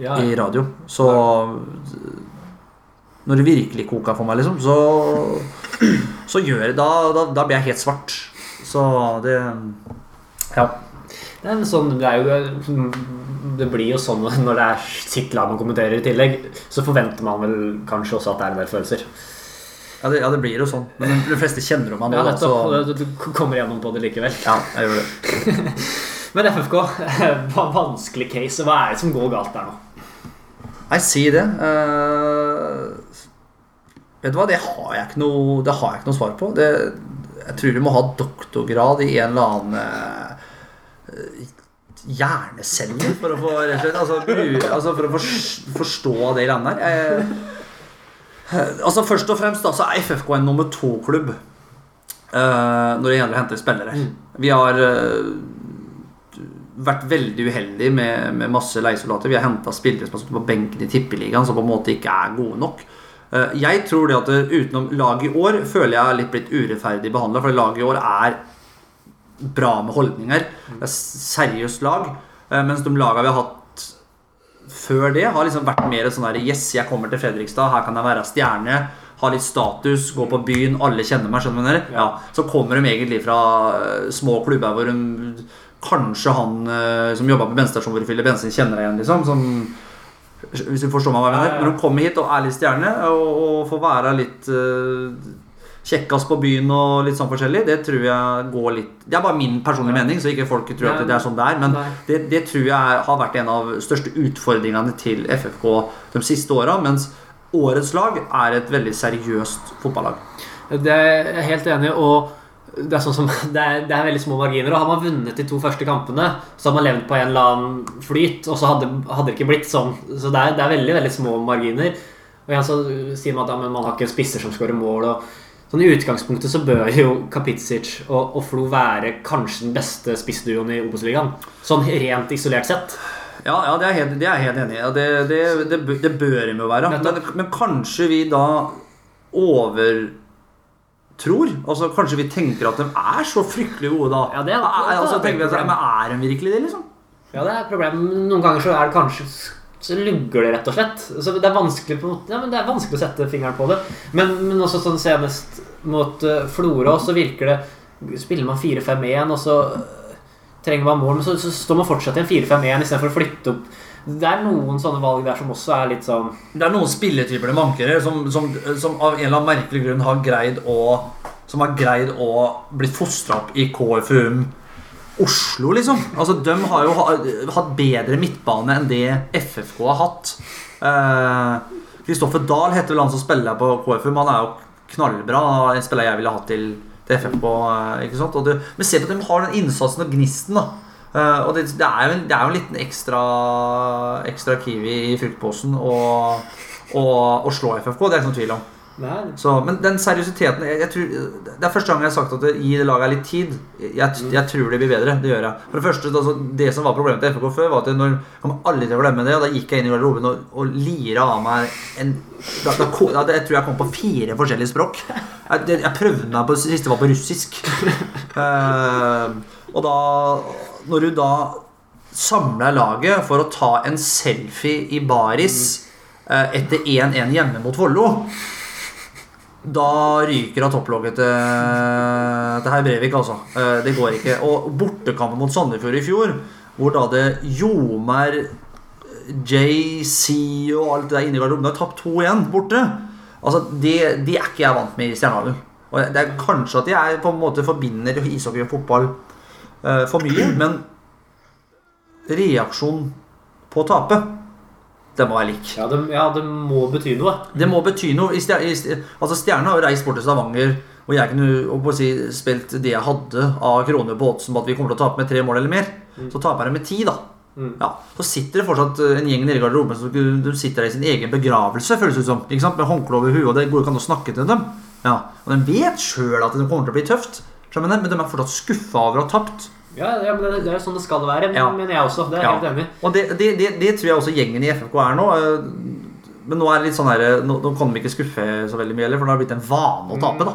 Ja, i radio. Så når det virkelig koker for meg, liksom, så, så gjør det da, da, da blir jeg helt svart. Så det Ja. Det sånn, det, er jo, det blir jo sånn når det er sitt lag man kommenterer i tillegg, så forventer man vel kanskje også at det er en del følelser. Ja, det, ja, det blir jo sånn. Men de fleste kjenner jo meg nå. Ja, nettopp. så, Du kommer gjennom på det likevel. ja, jeg gjør det. Men FFK, hva vanskelig case. Hva er det som går galt der nå? Nei, si det. Uh, vet du hva, det har jeg ikke noe, det har jeg ikke noe svar på. Det, jeg tror du må ha doktorgrad i en eller annen eh, hjerneceller for å få slett, altså, altså for å fors- forstå det greiene der. Eh, altså Først og fremst da, så er FFK en nummer to-klubb eh, når det gjelder å hente spillere. Vi har eh, vært veldig uheldige med, med masse leiesoldater. Vi har henta spillere som har stått på benken i Tippeligaen, som på en måte ikke er gode nok. Eh, Jeg tror det at utenom laget i år føler jeg er litt blitt urettferdig behandla. For laget i år er bra med holdninger. Det er seriøst lag. eh, Mens de lagene vi har hatt før det, har liksom vært mer sånn der Yes, jeg kommer til Fredrikstad, her kan jeg være stjerne. Ha litt status, gå på byen, alle kjenner meg. skjønner du? Ja. Så kommer de egentlig fra eh, små klubber hvor de Kanskje han eh, som jobba på bensinstasjonen hvor fyller bensin, kjenner deg igjen. liksom Som, Hvis du forstår meg hva jeg mener. Når de kommer hit og er litt stjerne, og, og får være litt uh, kjekkas på byen og litt sånn forskjellig, det tror jeg går litt Det er bare min personlige mening, så ikke folk tror at det er sånn det er. Men det, det tror jeg har vært en av største utfordringene til FFK de siste åra. Mens årets lag er et veldig seriøst fotballag. Det er jeg helt enig i. Og det er, sånn som, det, er, det er veldig små marginer. Og har man vunnet de to første kampene, så har man levd på en eller annen flyt. Og så hadde, hadde det ikke blitt sånn. Så det er, det er veldig veldig små marginer. Og igjen så sier man at ja, men man har ikke spisser som skårer mål. Og sånn I utgangspunktet så bør jo Kapitsic og, og Flo være kanskje den beste spissduoen i Obos-ligaen. Sånn rent isolert sett. Ja, ja det, er helt, det er jeg helt enig i. Det, det, det, det bør de jo være. Men, men kanskje vi da overtror? Altså Kanskje vi tenker at de er så fryktelig gode da? Ja, det er- altså, er tenker vi at, men er de virkelig det, liksom? Ja, det er et problem. Noen ganger så er det kanskje så lugger det, rett og slett. Så det er vanskelig på ja, det er vanskelig å sette fingeren på det. Men, men også sånn senest mot uh, Florø, så virker det Spiller man 4-5-1, og så øh, trenger man mål, men så, så står man fortsatt i en 4-5-1 istedenfor å flytte opp. Det er noen sånne valg der som også er litt sånn Det er noen spilletyper det manker som, som, som av en eller annen merkelig grunn har greid å Som har greid å bli fostra opp i KFUM Oslo, liksom. Altså, De har jo hatt bedre midtbane enn det FFK har hatt. Kristoffer Dahl heter vel han som spiller på KFUM. Han er jo knallbra. En spiller jeg ville hatt til, til FFK. eh, ikke sant? Det, men se på at de har den innsatsen og gnisten. da Eh, og det, det, er jo, det er jo en liten ekstra, ekstra kiwi i fruktposen å, slå FFK. Det er ikke noen tvil om. Så, men den seriøsiteten jeg, jeg tror, Det er første gang jeg har sagt at det, gi det laget litt tid. Jeg, jeg tror det blir bedre. Det gjør jeg. For Det første, altså, det som var problemet til FK før, var at når, jeg kommer aldri til å glemme det. Og Da gikk jeg inn i garderoben og, og lira av meg en da, da, da, Jeg tror jeg kom på fire forskjellige språk. Jeg, jeg prøvde meg på det siste var på russisk. uh, og da Når du da samler laget for å ta en selfie i baris eh, etter 1-1 hjemme mot Follo Da ryker av topplogget til, til herr Brevik, altså. Eh, Det går ikke. Og bortekampen mot Sandefjord i fjor, hvor da det Jomer, JC og alt det der inne i garderoben har tapt 2-1 borte. Altså, De, de er ikke jeg vant med i Stjernehagen. Og det er kanskje at jeg på en måte forbinder ishockey og fotball eh, for mye, men reaksjon på å tape, det må være lik. Ja det, ja, det må bety noe. Det må bety noe. I Stjer- i Stjer- altså Stjernen har jo reist bort til Stavanger, og jeg kunne si, spilt det jeg hadde av kroner på oddsen på at vi kommer til å tape med tre mål eller mer. Så taper jeg med ti, da. Mm. Ja, Så sitter det fortsatt eh, en gjeng nede i garderoben som de sitter der i sin egen begravelse, føles det som. Ikke sant? Med håndkle over huet, og det går ikke an å snakke til dem. Ja, Og de vet sjøl at det kommer til å bli tøft, men de er fortsatt skuffa over å ha tapt. Ja, ja men det, det er jo sånn det skal være, men, Ja. mener jeg også. Det er Ja. helt enig. Og det, det, det, tror jeg også gjengen i FFK er nå. eh, Men nå er det litt sånn her, nå, nå kan de ikke skuffe så veldig mye heller, for det har blitt en vane å tape. da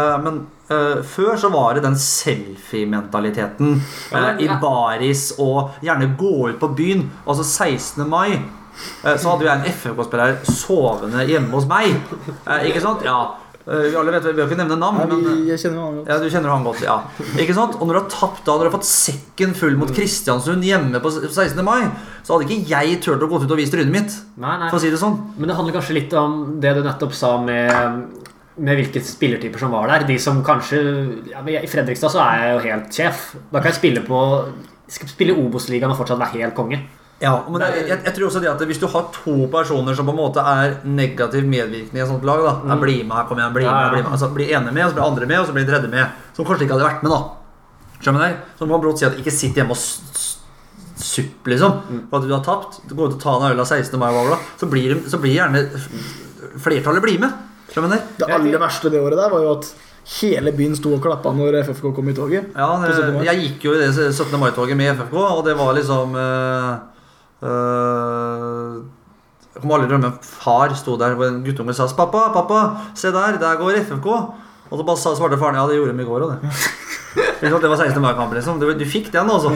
Eh, Men uh, før så var det den selfie-mentaliteten men- eh, i baris og gjerne gå ut på byen. Altså 16. mai. uh, Så hadde jo jeg en FFK-spiller sovende hjemme hos meg. Eh, Ikke sant? Ja. Eh, Vi alle vet, vi har ikke nevne navn, Nei, men jeg kjenner han godt. ja, du kjenner han godt, ja. Ikke sant? Og når du har tapt da, når du har fått sekken full mot Kristiansund hjemme på 16. mai, så hadde ikke jeg turt å gå ut og vise trynet mitt. Nei, nei. For å si det sånn. Men det handler kanskje litt om det du nettopp sa med, med hvilke spillertyper som var der. De som kanskje ja, I Fredrikstad så er jeg jo helt sjef. Da kan jeg spille på skal spille Obos-ligaen og fortsatt være helt konge. Ja, men det, jeg, jeg tror også det at Hvis du har to personer som på en måte er negativ medvirkende i et sånt lag da, Mm. Bli med her, kom igjen, bli med, Ja, ja. bli med altså, blir ene med, så blir andre med, og så blir tredje med. Som kanskje ikke hadde vært med, da. Skjønner du? Som kan brått si at ikke sitt hjemme og supp, liksom. Mm. For at du har tapt. Du går ut og tar en øl av 16. mai, så blir, det- så blir gjerne flertallet bli med. Skjønner du? Det aller verste det året der var jo at hele byen sto og klappa når FFK kom i toget. Ja, På 17. mai. jeg gikk jo i det 17. mai-toget med FFK, og det var liksom eh, Jeg kommer aldri til å glemme far sto der hvor en guttunge sa 'Pappa, pappa, se der, der går FFK'. Og så bare sa- svarte faren ja, det gjorde de i går òg, det. Det var 16. mai-kamp, liksom. Du, du fikk den, altså.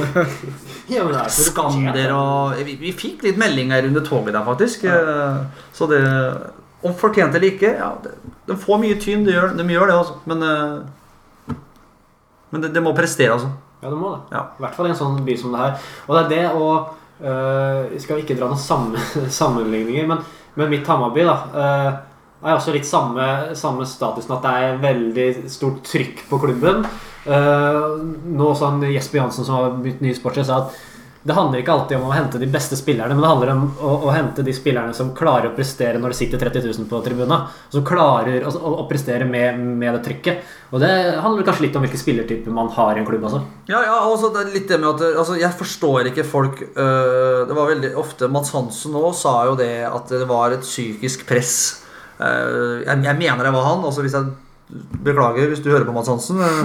Er Skander og vi, vi fikk litt meldinger under toget der, faktisk. Eh, Så det Om fortjent eller ikke ja, De får mye tyn, de gjør, de gjør det, altså. Men, eh, men det, de må prestere, altså. Ja, det må det. Ja. I hvert fall i en sånn by som det her. Og det er det å øh, Jeg skal ikke dra noen samme, sammenligninger, men, men mitt Hammarby da, øh, er også litt samme, samme statusen at det er veldig stort trykk på klubben. Uh, nå sånn Jesper Jansen, som har begynt ny sportsjef, sa at det handler ikke alltid om å hente de beste spillerne, men det handler om å, å hente de spillerne som klarer å prestere når det sitter 30 000 på tribuna. Som klarer å, å, å prestere med, med det trykket. Og det handler kanskje litt om hvilke spillertyper man har i en klubb. altså. Ja, ja, også det litt det med at altså, Jeg forstår ikke folk øh, Det var veldig ofte Mats Hansen òg sa jo det at det var et psykisk press. Uh, jeg, jeg mener det var han. Altså hvis jeg Beklager hvis du hører på Mads Hansen. øh,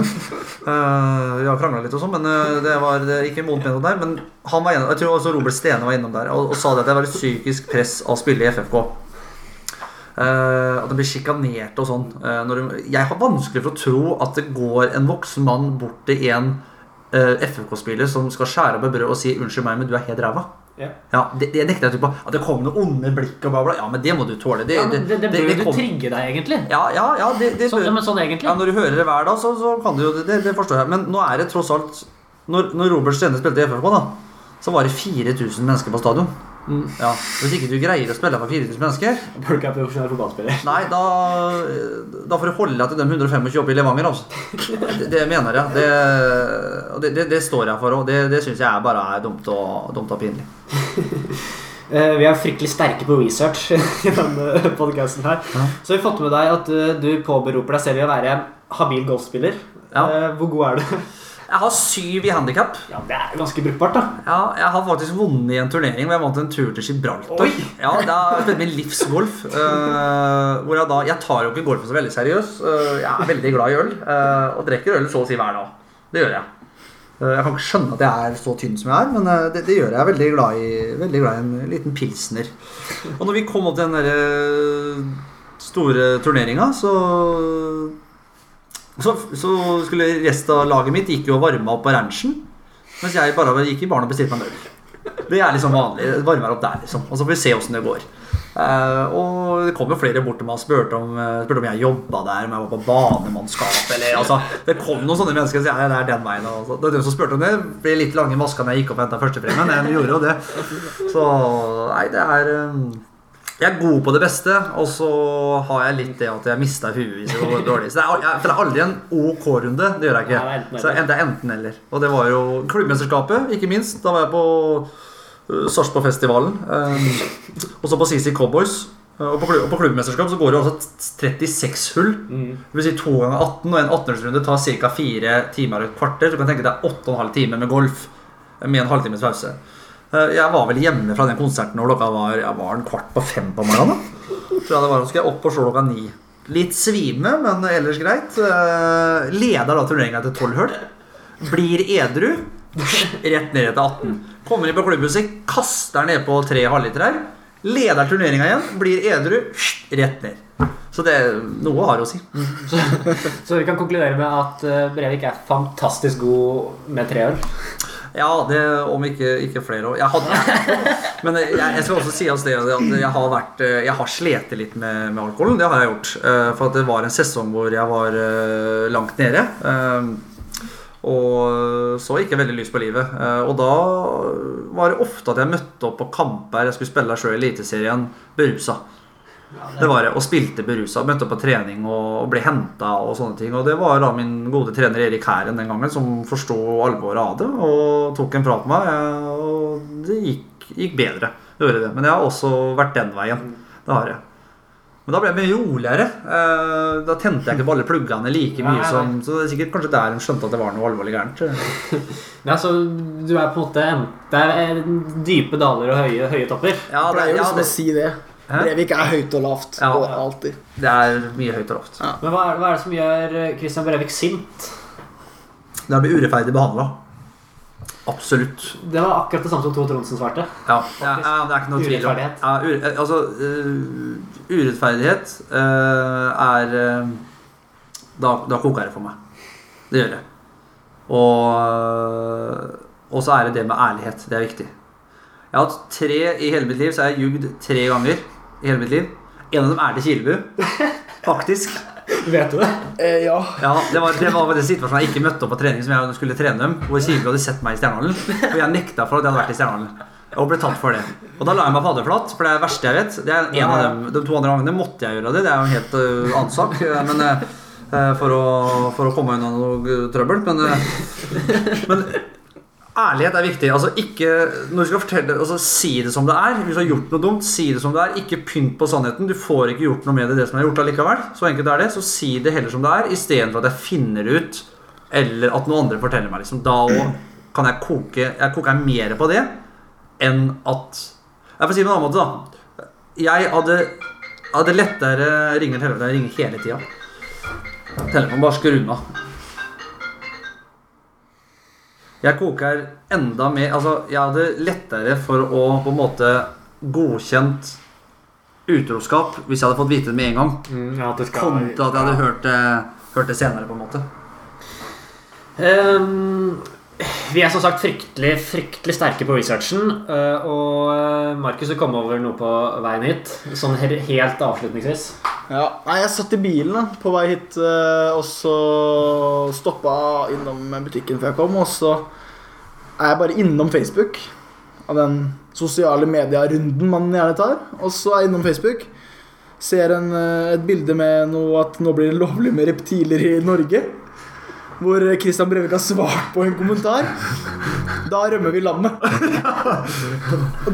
øh, vi har krangla litt og sånn, men øh, det var det ikke vondt ment der. Men han var innom, jeg tror også Robert Stene var innom der og, og sa det at det var et psykisk press av å spille i FFK. Uh, at de blir sjikanert og sånn. Uh, de, jeg har vanskelig for å tro at det går en voksen mann bort til en uh, FFK-spiller som skal skjære opp et brød og si 'unnskyld meg, men du er helt ræva'. Ja. det, det nekter jeg å tro på. At det kom noen onde blikk og bla, bla. Ja, men det må du tåle. Det, Ja, det, det bør jo kom- trigge deg, egentlig. Ja, ja, ja, det, det Sånn, bør- ja, men sånn egentlig. ja, Når du hører det hver dag, så, så kan du jo det, det forstår jeg. Men nå er det tross alt Når, når Robert Stene spilte i FFK, da så var det 4000 mennesker på stadion. Mm. Ja, Hvis ikke du greier å spille for 4000 mennesker Bør ikke være profesjonell fotballspiller. Nei, da, da får du holde til de 125 oppe i Levanger. Altså. Det, det mener jeg. Det, det, det, står jeg for, òg. det, det syns jeg bare er dumt og, dumt og pinlig. Eh, Vi er fryktelig sterke på research i denne podcasten her. Ja. Så vi har fått med deg at eh, du påberoper deg selv i å være habil golfspiller. Ja. Eh, Hvor god er du? Jeg har syv i handikap. Ja, Det er ganske brukbart, da. Ja, jeg har faktisk vunnet i en turnering hvor jeg vant en tur til Gibraltar. Oi! Ja, Det har spilt min livsgolf. Uh, hvor jeg da Jeg tar jo ikke golfen så veldig seriøs. Uh, jeg er veldig glad i øl, uh, og drikker øl så å si hver dag. Det gjør jeg. Jeg kan ikke skjønne at jeg er så tynn som jeg er, men det, det gjør jeg. Er veldig glad i, veldig glad i en liten pilsner. Og når vi kom opp til den der eh, store turneringa, så så, så skulle resten av laget mitt gikk jo og varma opp på ranchen. Mens jeg bare gikk i baren og bestilte meg en øl. Det er liksom vanlig. Varmer opp der, liksom. Og så får vi se åssen det går. Uh, og det kom jo flere bort til meg og spurte om, eh, spurte om jeg jobba der, om jeg var på banemannskap eller altså, Det kom noen sånne mennesker sa ja, det er den veien. Altså. Det var de som spurte om det. Ble litt lange masker når jeg gikk opp og henta førstepremien. Jeg gjorde jo det. Så nei, det er eh, Jeg er god på det beste, og så har jeg litt det at jeg mista huet hvis det går dårlig. Så det er, jeg er aldri en OK-runde. Det gjør jeg ikke. Det Så det er enten eller. Og det var jo klubbmesterskapet, ikke minst. Da var jeg på uh, Sarpsborgfestivalen. Um, og så på CC Cowboys. Uh, Og på, og på klubbmesterskap så går det jo altså 36 hull. Mm. Det vil si to ganger 18, og en 18-årsrunde tar ca. fire timer og et kvarter. Så du kan tenke deg 8,5 timer med golf med en halvtimes pause. Eh, Jeg var vel hjemme fra den konserten når klokka var, jeg var en kvart på fem på morgenen. Tror jeg var, Så skal jeg opp og slå klokka ni. Litt svime, men ellers greit. Eh, Leder da turneringa til tolv hull. Blir edru. Rett ned etter 18. Kommer inn på klubbhuset, kaster ned på tre halvliterer. Leder turneringa igjen, blir edru. Rett ned. Så det, noe har å si. Så vi kan konkludere med at eh, Brevik er fantastisk god med tre øl. Ja, det, om ikke, ikke flere år. Jeg hadde, men jeg, jeg skal også si at jeg har, vært, jeg har slitt litt med, med alkoholen. Det har jeg gjort. Eh, For det var en sesong hvor jeg var eh, langt nede. eh, Og så ikke veldig lyst på livet. Eh, Og da var det ofte at jeg møtte opp på kamper. Jeg skulle spille sjøl i Eliteserien berusa. Det var det, Og spilte berusa. Møtte opp på trening og, ble henta og sånne ting. Og det var da min gode trener Erik Hæren den gangen som forsto alvoret av det og tok en prat med meg. eh, Og det gikk, gikk bedre. Det gjorde det. Men jeg har også vært den veien. Det har jeg. Men da ble jeg mye roligere. Eh, Da tente jeg ikke på alle pluggene like mye nei. som Så det er sikkert kanskje der hun skjønte at det var noe alvorlig gærent. Ja, så du er på en måte en, Det er dype daler og høye, høye topper. Ja, det, er jo ja, liksom å si det. Hæ? Brevik er høyt og lavt. Ja. Og alltid. det er mye høyt og lavt. Men hva er, hva er det som gjør eh, Christian Brevik sint? Det blir urettferdig behandla. Absolutt. Det var akkurat det samme som Tor Tronsen svarte. Ja, ja, ja, det er ikke noe tvil om Urettferdighet. ja, ure, eh, Altså, uh, urettferdighet uh, er uh, da, da koker det for meg. Det gjør det. Og, og så er det det med ærlighet. Det er viktig. Jeg har hatt tre i hele mitt liv, så jeg har jugd tre ganger i hele mitt liv. En av dem er til Kilebu. Faktisk. Vet du det? Eh, ja. Ja, det var, det var den situasjonen jeg ikke møtte opp på trening som jeg skulle trene dem. Hvor Kilebu hadde sett meg i Stjernehallen. Og jeg nekta for at jeg hadde vært i Stjernehallen. Og ble tatt for det. Og da la jeg meg paddeflat, for det er det verste jeg vet. Det er en av dem, De to andre gangene måtte jeg gjøre det. Det er jo en helt uh, annen sak. øh, Men øh, for, å, for å komme unna noe trøbbel. Men, uh, men ærlighet er viktig. Altså ikke, når du skal fortelle, altså Si det som det er. Hvis du har gjort noe dumt, si det som det er. Ikke pynt på sannheten. Du får ikke gjort noe med det, det som er gjort allikevel. Så enkelt er det. Så si det heller som det er, istedenfor at jeg finner det ut, eller at noen andre forteller meg. Liksom. Da kan jeg koke Jeg koker mer på det enn at Jeg får si det på en annen måte, da. Jeg hadde, hadde lettere ringer telefonen. Jeg ringer hele tida. Telefonen bare skrur unna. Jeg koker enda mer. Altså, jeg hadde lettere for å på en måte godkjent utroskap hvis jeg hadde fått vite det med en gang, Mm, ja, det skal kontra at jeg hadde hørt det, hørt det senere. på en måte. Ehm, vi er som sagt fryktelig fryktelig sterke på researchen. eh, og eh, Markus, du kom over noe på veien hit. Sånn helt avslutningsvis. Ja, nei, jeg satt i bilen på vei hit, eh, og så stoppa innom butikken før jeg kom, og så er jeg bare innom Facebook, av den sosiale media-runden man gjerne tar, og så er jeg innom Facebook, ser en, et bilde med noe at nå blir det lovlig med reptiler i Norge, hvor Christian Brevik har svart på en kommentar. Da rømmer vi landet.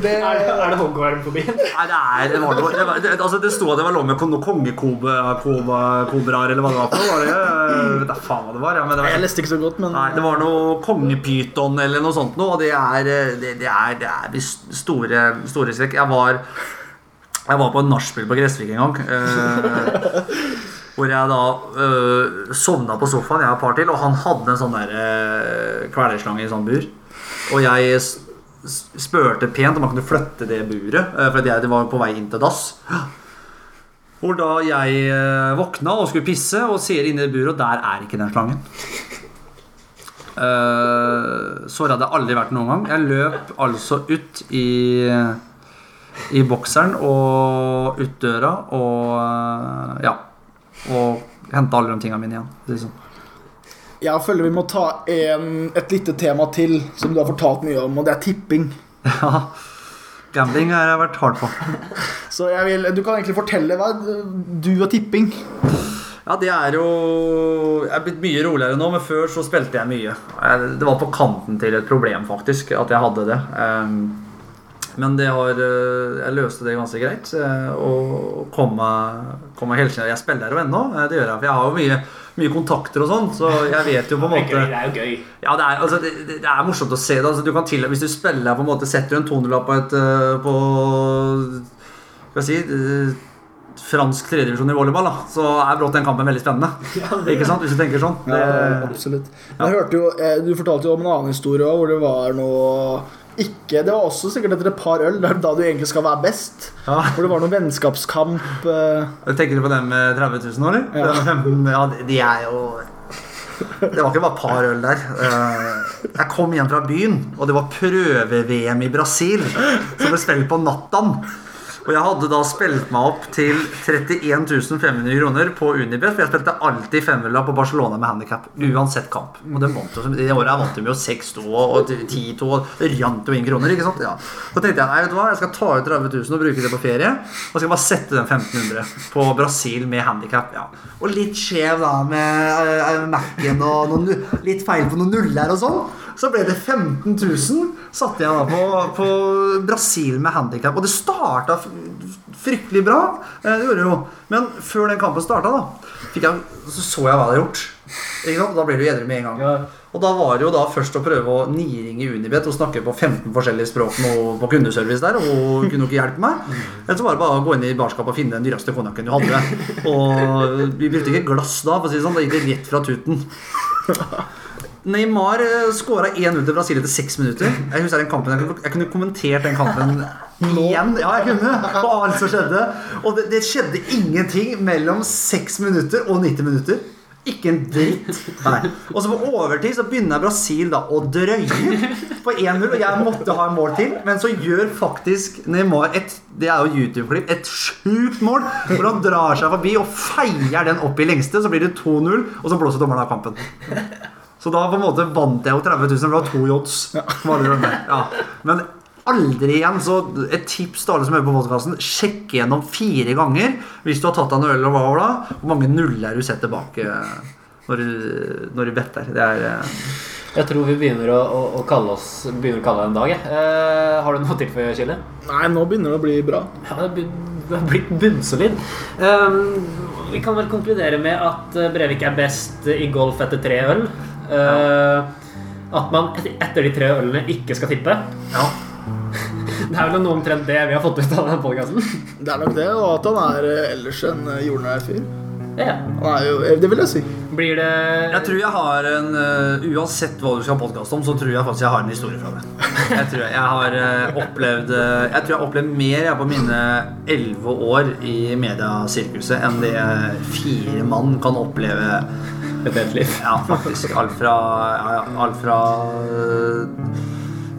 Det, Er det, er det hoggorm på byen? Nei, det er det, var det, var, det, altså, det sto at det var lov med kongekobraer eller hva det var for. Var det, jeg vet da faen hva det var. Ja, men det jeg leste ikke så godt, men Nei, det var noe kongepyton eller noe sånt noe, og det er Det, det er, det er store, store strekk. Jeg var Jeg var på en nachspiel på Gressvik en gang. Hvor jeg da øh, sovna på sofaen, jeg og et par til, og han hadde en sånn der øh, kvelerslange i sånn bur. Og jeg spurte pent om han kunne flytte det buret, øh, for jeg, var på vei inn til dass. Hvor da jeg øh, våkna og skulle pisse, og ser inn i det buret, og der er ikke den slangen. Uh, så hadde jeg aldri vært noen gang. Jeg løp altså ut i i bokseren og ut døra og eh, ja. Og hente alle de tingene mine igjen. Liksom. Jeg føler vi må ta en, et lite tema til som du har fortalt mye om, og det er tipping. Ja. Gambling har jeg vært hard på. Så jeg vil, du kan egentlig fortelle hva du og tipping. Ja, det er jo Jeg er blitt mye roligere nå, men før så spilte jeg mye. Det var på kanten til et problem, faktisk, at jeg hadde det. Ehm, Men det har eh, Jeg løste det ganske greit. eh, Og kom meg, kom helt Jeg spiller jo ennå, eh, det gjør jeg. For jeg har jo mye, mye kontakter og sånn, så jeg vet jo på en Det måte Det er jo gøy. ja, det er, altså, det, det det er morsomt å se det. Altså, du kan til, hvis du spiller på en måte Setter du en 200-lapp på et eh, På Skal jeg si eh, Fransk tredjevisjon i volleyball, da, så er brått den kampen veldig spennende. Ikke sant? Hvis du tenker sånn. Ja, Det, absolutt. Jeg hørte jo, eh, Du fortalte jo om en annen historie òg, hvor det var noe ikke, Det var også sikkert etter et par øl, da du egentlig skal være best. ja. Hvor det var noen vennskapskamp. Uh... Tenker du på den med 30 000 år, eller? Ja. Den med 15, ja, de- er jo Det var ikke bare par øl der. Eh, Jeg kom hjem fra byen, og det var prøve-VM i Brasil som ble spilt på nattaen. Og jeg hadde da spilt meg opp til 31 500 kroner på Unibet, for jeg spilte alltid femmila på Barcelona med handikap. Uansett kamp. Og det vant jo, I året vant de jo 6-2 og 10-2 og rant jo inn kroner. ikke sant? Ja. Så tenkte jeg nei, vet du hva, jeg skal ta ut 30 000 og bruke det på ferie. Og skal bare sette den 1500 på Brasil med handikap. Ja. Og litt skjev da med uh, Mac-en og noen, litt feil på noen nuller og sånn. Så ble det 15 000. Satte jeg da på, på Brasil med handikap. Og det starta fryktelig bra. Eh, Det gjorde det jo. Men før den kampen starta, da, jeg, så så jeg hva jeg hadde gjort. Da ble du edru med en gang. Ja. Og da var det jo da først å prøve å niringe Unibet og snakke på 15 forskjellige språk nå på kundeservice der, og kunne ikke hjelpe meg. Eller så var det bare å gå inn i barskapet og finne den dyreste konjakken du hadde. Og vi brukte ikke glass da, for å si det sånn. Da gikk det rett fra tuten. Neymar skåra 1-0 til Brasil etter seks minutter. Jeg husker den kampen, jeg kunne, jeg kunne kommentert den kampen igjen. Ja, jeg kunne På alt som skjedde. Og det, det skjedde ingenting mellom 6 minutter og 90 minutter. Ikke en dritt. Nei. Og så på overtid så begynner Brasil da å drøye på 1-0, og jeg måtte ha en mål til. Men så gjør faktisk Neymar et Det er jo YouTube-klipp. Et sjukt mål hvor han drar seg forbi og feier den opp i lengste. Så blir det 2-0, og så blåser dommeren av kampen. Så da på en måte vant jeg jo 30 000, for det var to jods. Var det det? Ja. Men aldri igjen. Så et tips til alle som hører på podkasten. Sjekk gjennom fire ganger hvis du har tatt deg en øl og hva var da, hvor mange nuller du setter bak eh, når du, når du better. Det er eh, Jeg tror vi begynner å, å, å kalle oss Begynner å kalle det en dag. Eh, har du noe å for Kille? Nei, nå begynner det å bli bra. Ja, har det har blitt bunnsolid. Um, vi kan vel konkludere med at eh, Brevik er best i golf etter tre øl. Eh, At man etter de tre ølene ikke skal tippe. ja. Det er vel noe omtrent det vi har fått ut av den podkasten. Det er nok det, og at han er eh, ellers en eh, jordnær fyr. Ja. Han jo, Det vil jeg si. Blir det Jeg tror jeg har en uh, Uansett hva du skal ha podkast om, så tror jeg faktisk jeg har en historie fra det. Jeg tror jeg, jeg har uh, opplevd uh, Jeg tror jeg har opplevd mer jeg, på mine elleve år i mediasirkuset enn det fire mann kan oppleve et helt liv? Ja, faktisk. Alt fra, ja, alt fra øh,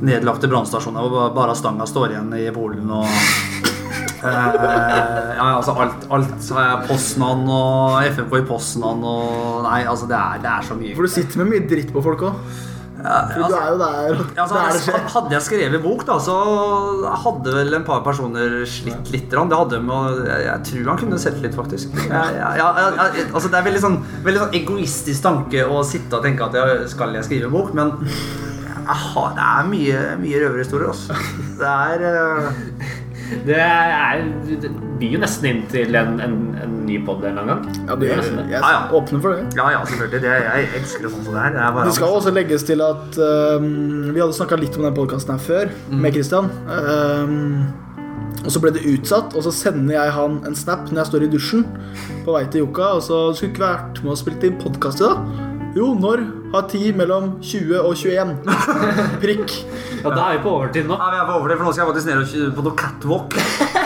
nedlagte brannstasjoner hvor bare stanga står igjen i Polen og eh, ja, altså alt, alt eh, Poznan og FMK i Poznan og Nei, altså det er, det er så mye. For du sitter med mye dritt på folk òg. Ja, For du altså, er jo der. altså, hadde, jeg, hadde jeg skrevet bok, da, så hadde vel en par personer slitt litt. Det hadde med, jeg, jeg tror han kunne sett litt, faktisk. Jeg, jeg, altså, det er veldig sånn, veldig sånn egoistisk tanke å sitte og tenke at jeg, skal jeg skrive bok, men har, det er mye, mye røverhistorier. Altså. Det er uh... Det, er, det byr jo nesten inn til en, en, en ny pod en gang. Ja, du, nesten det. jeg ah, ja. åpner for det. Ja, ja, selvfølgelig. Det, jeg elsker det sånn som det er. Det er Det skal også legges til at um, Vi hadde snakka litt om den podkasten her før, med Christian. Um, og så ble det utsatt, og så sender jeg han en snap når jeg står i dusjen på vei til Joka. Og så skulle ikke vært med og spilt inn podkast i dag. Jo, når har tid mellom 20 og 21? Prikk. Ja, da er vi på overtid nå. Ja, vi er på overtid, for nå skal jeg faktisk ned og på noe catwalk.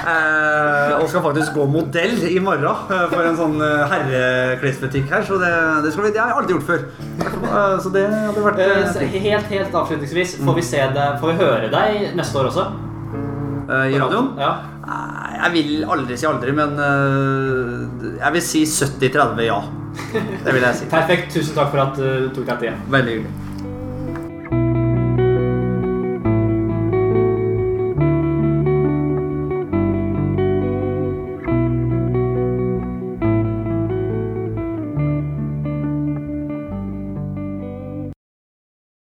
Eh, og skal faktisk gå modell i morgen eh, for en sånn eh, herreklesbutikk her. Så det, det, skal vi, det har jeg aldri gjort før. Eh, så det hadde vært Eh, helt, helt avslutningsvis, får vi se deg Får vi høre deg neste år også? eh, i radioen. Ja. Jeg vil aldri si aldri, men jeg vil si 70-30 ja. Det vil jeg si. Perfekt. Tusen takk for at du tok deg tid. Veldig hyggelig.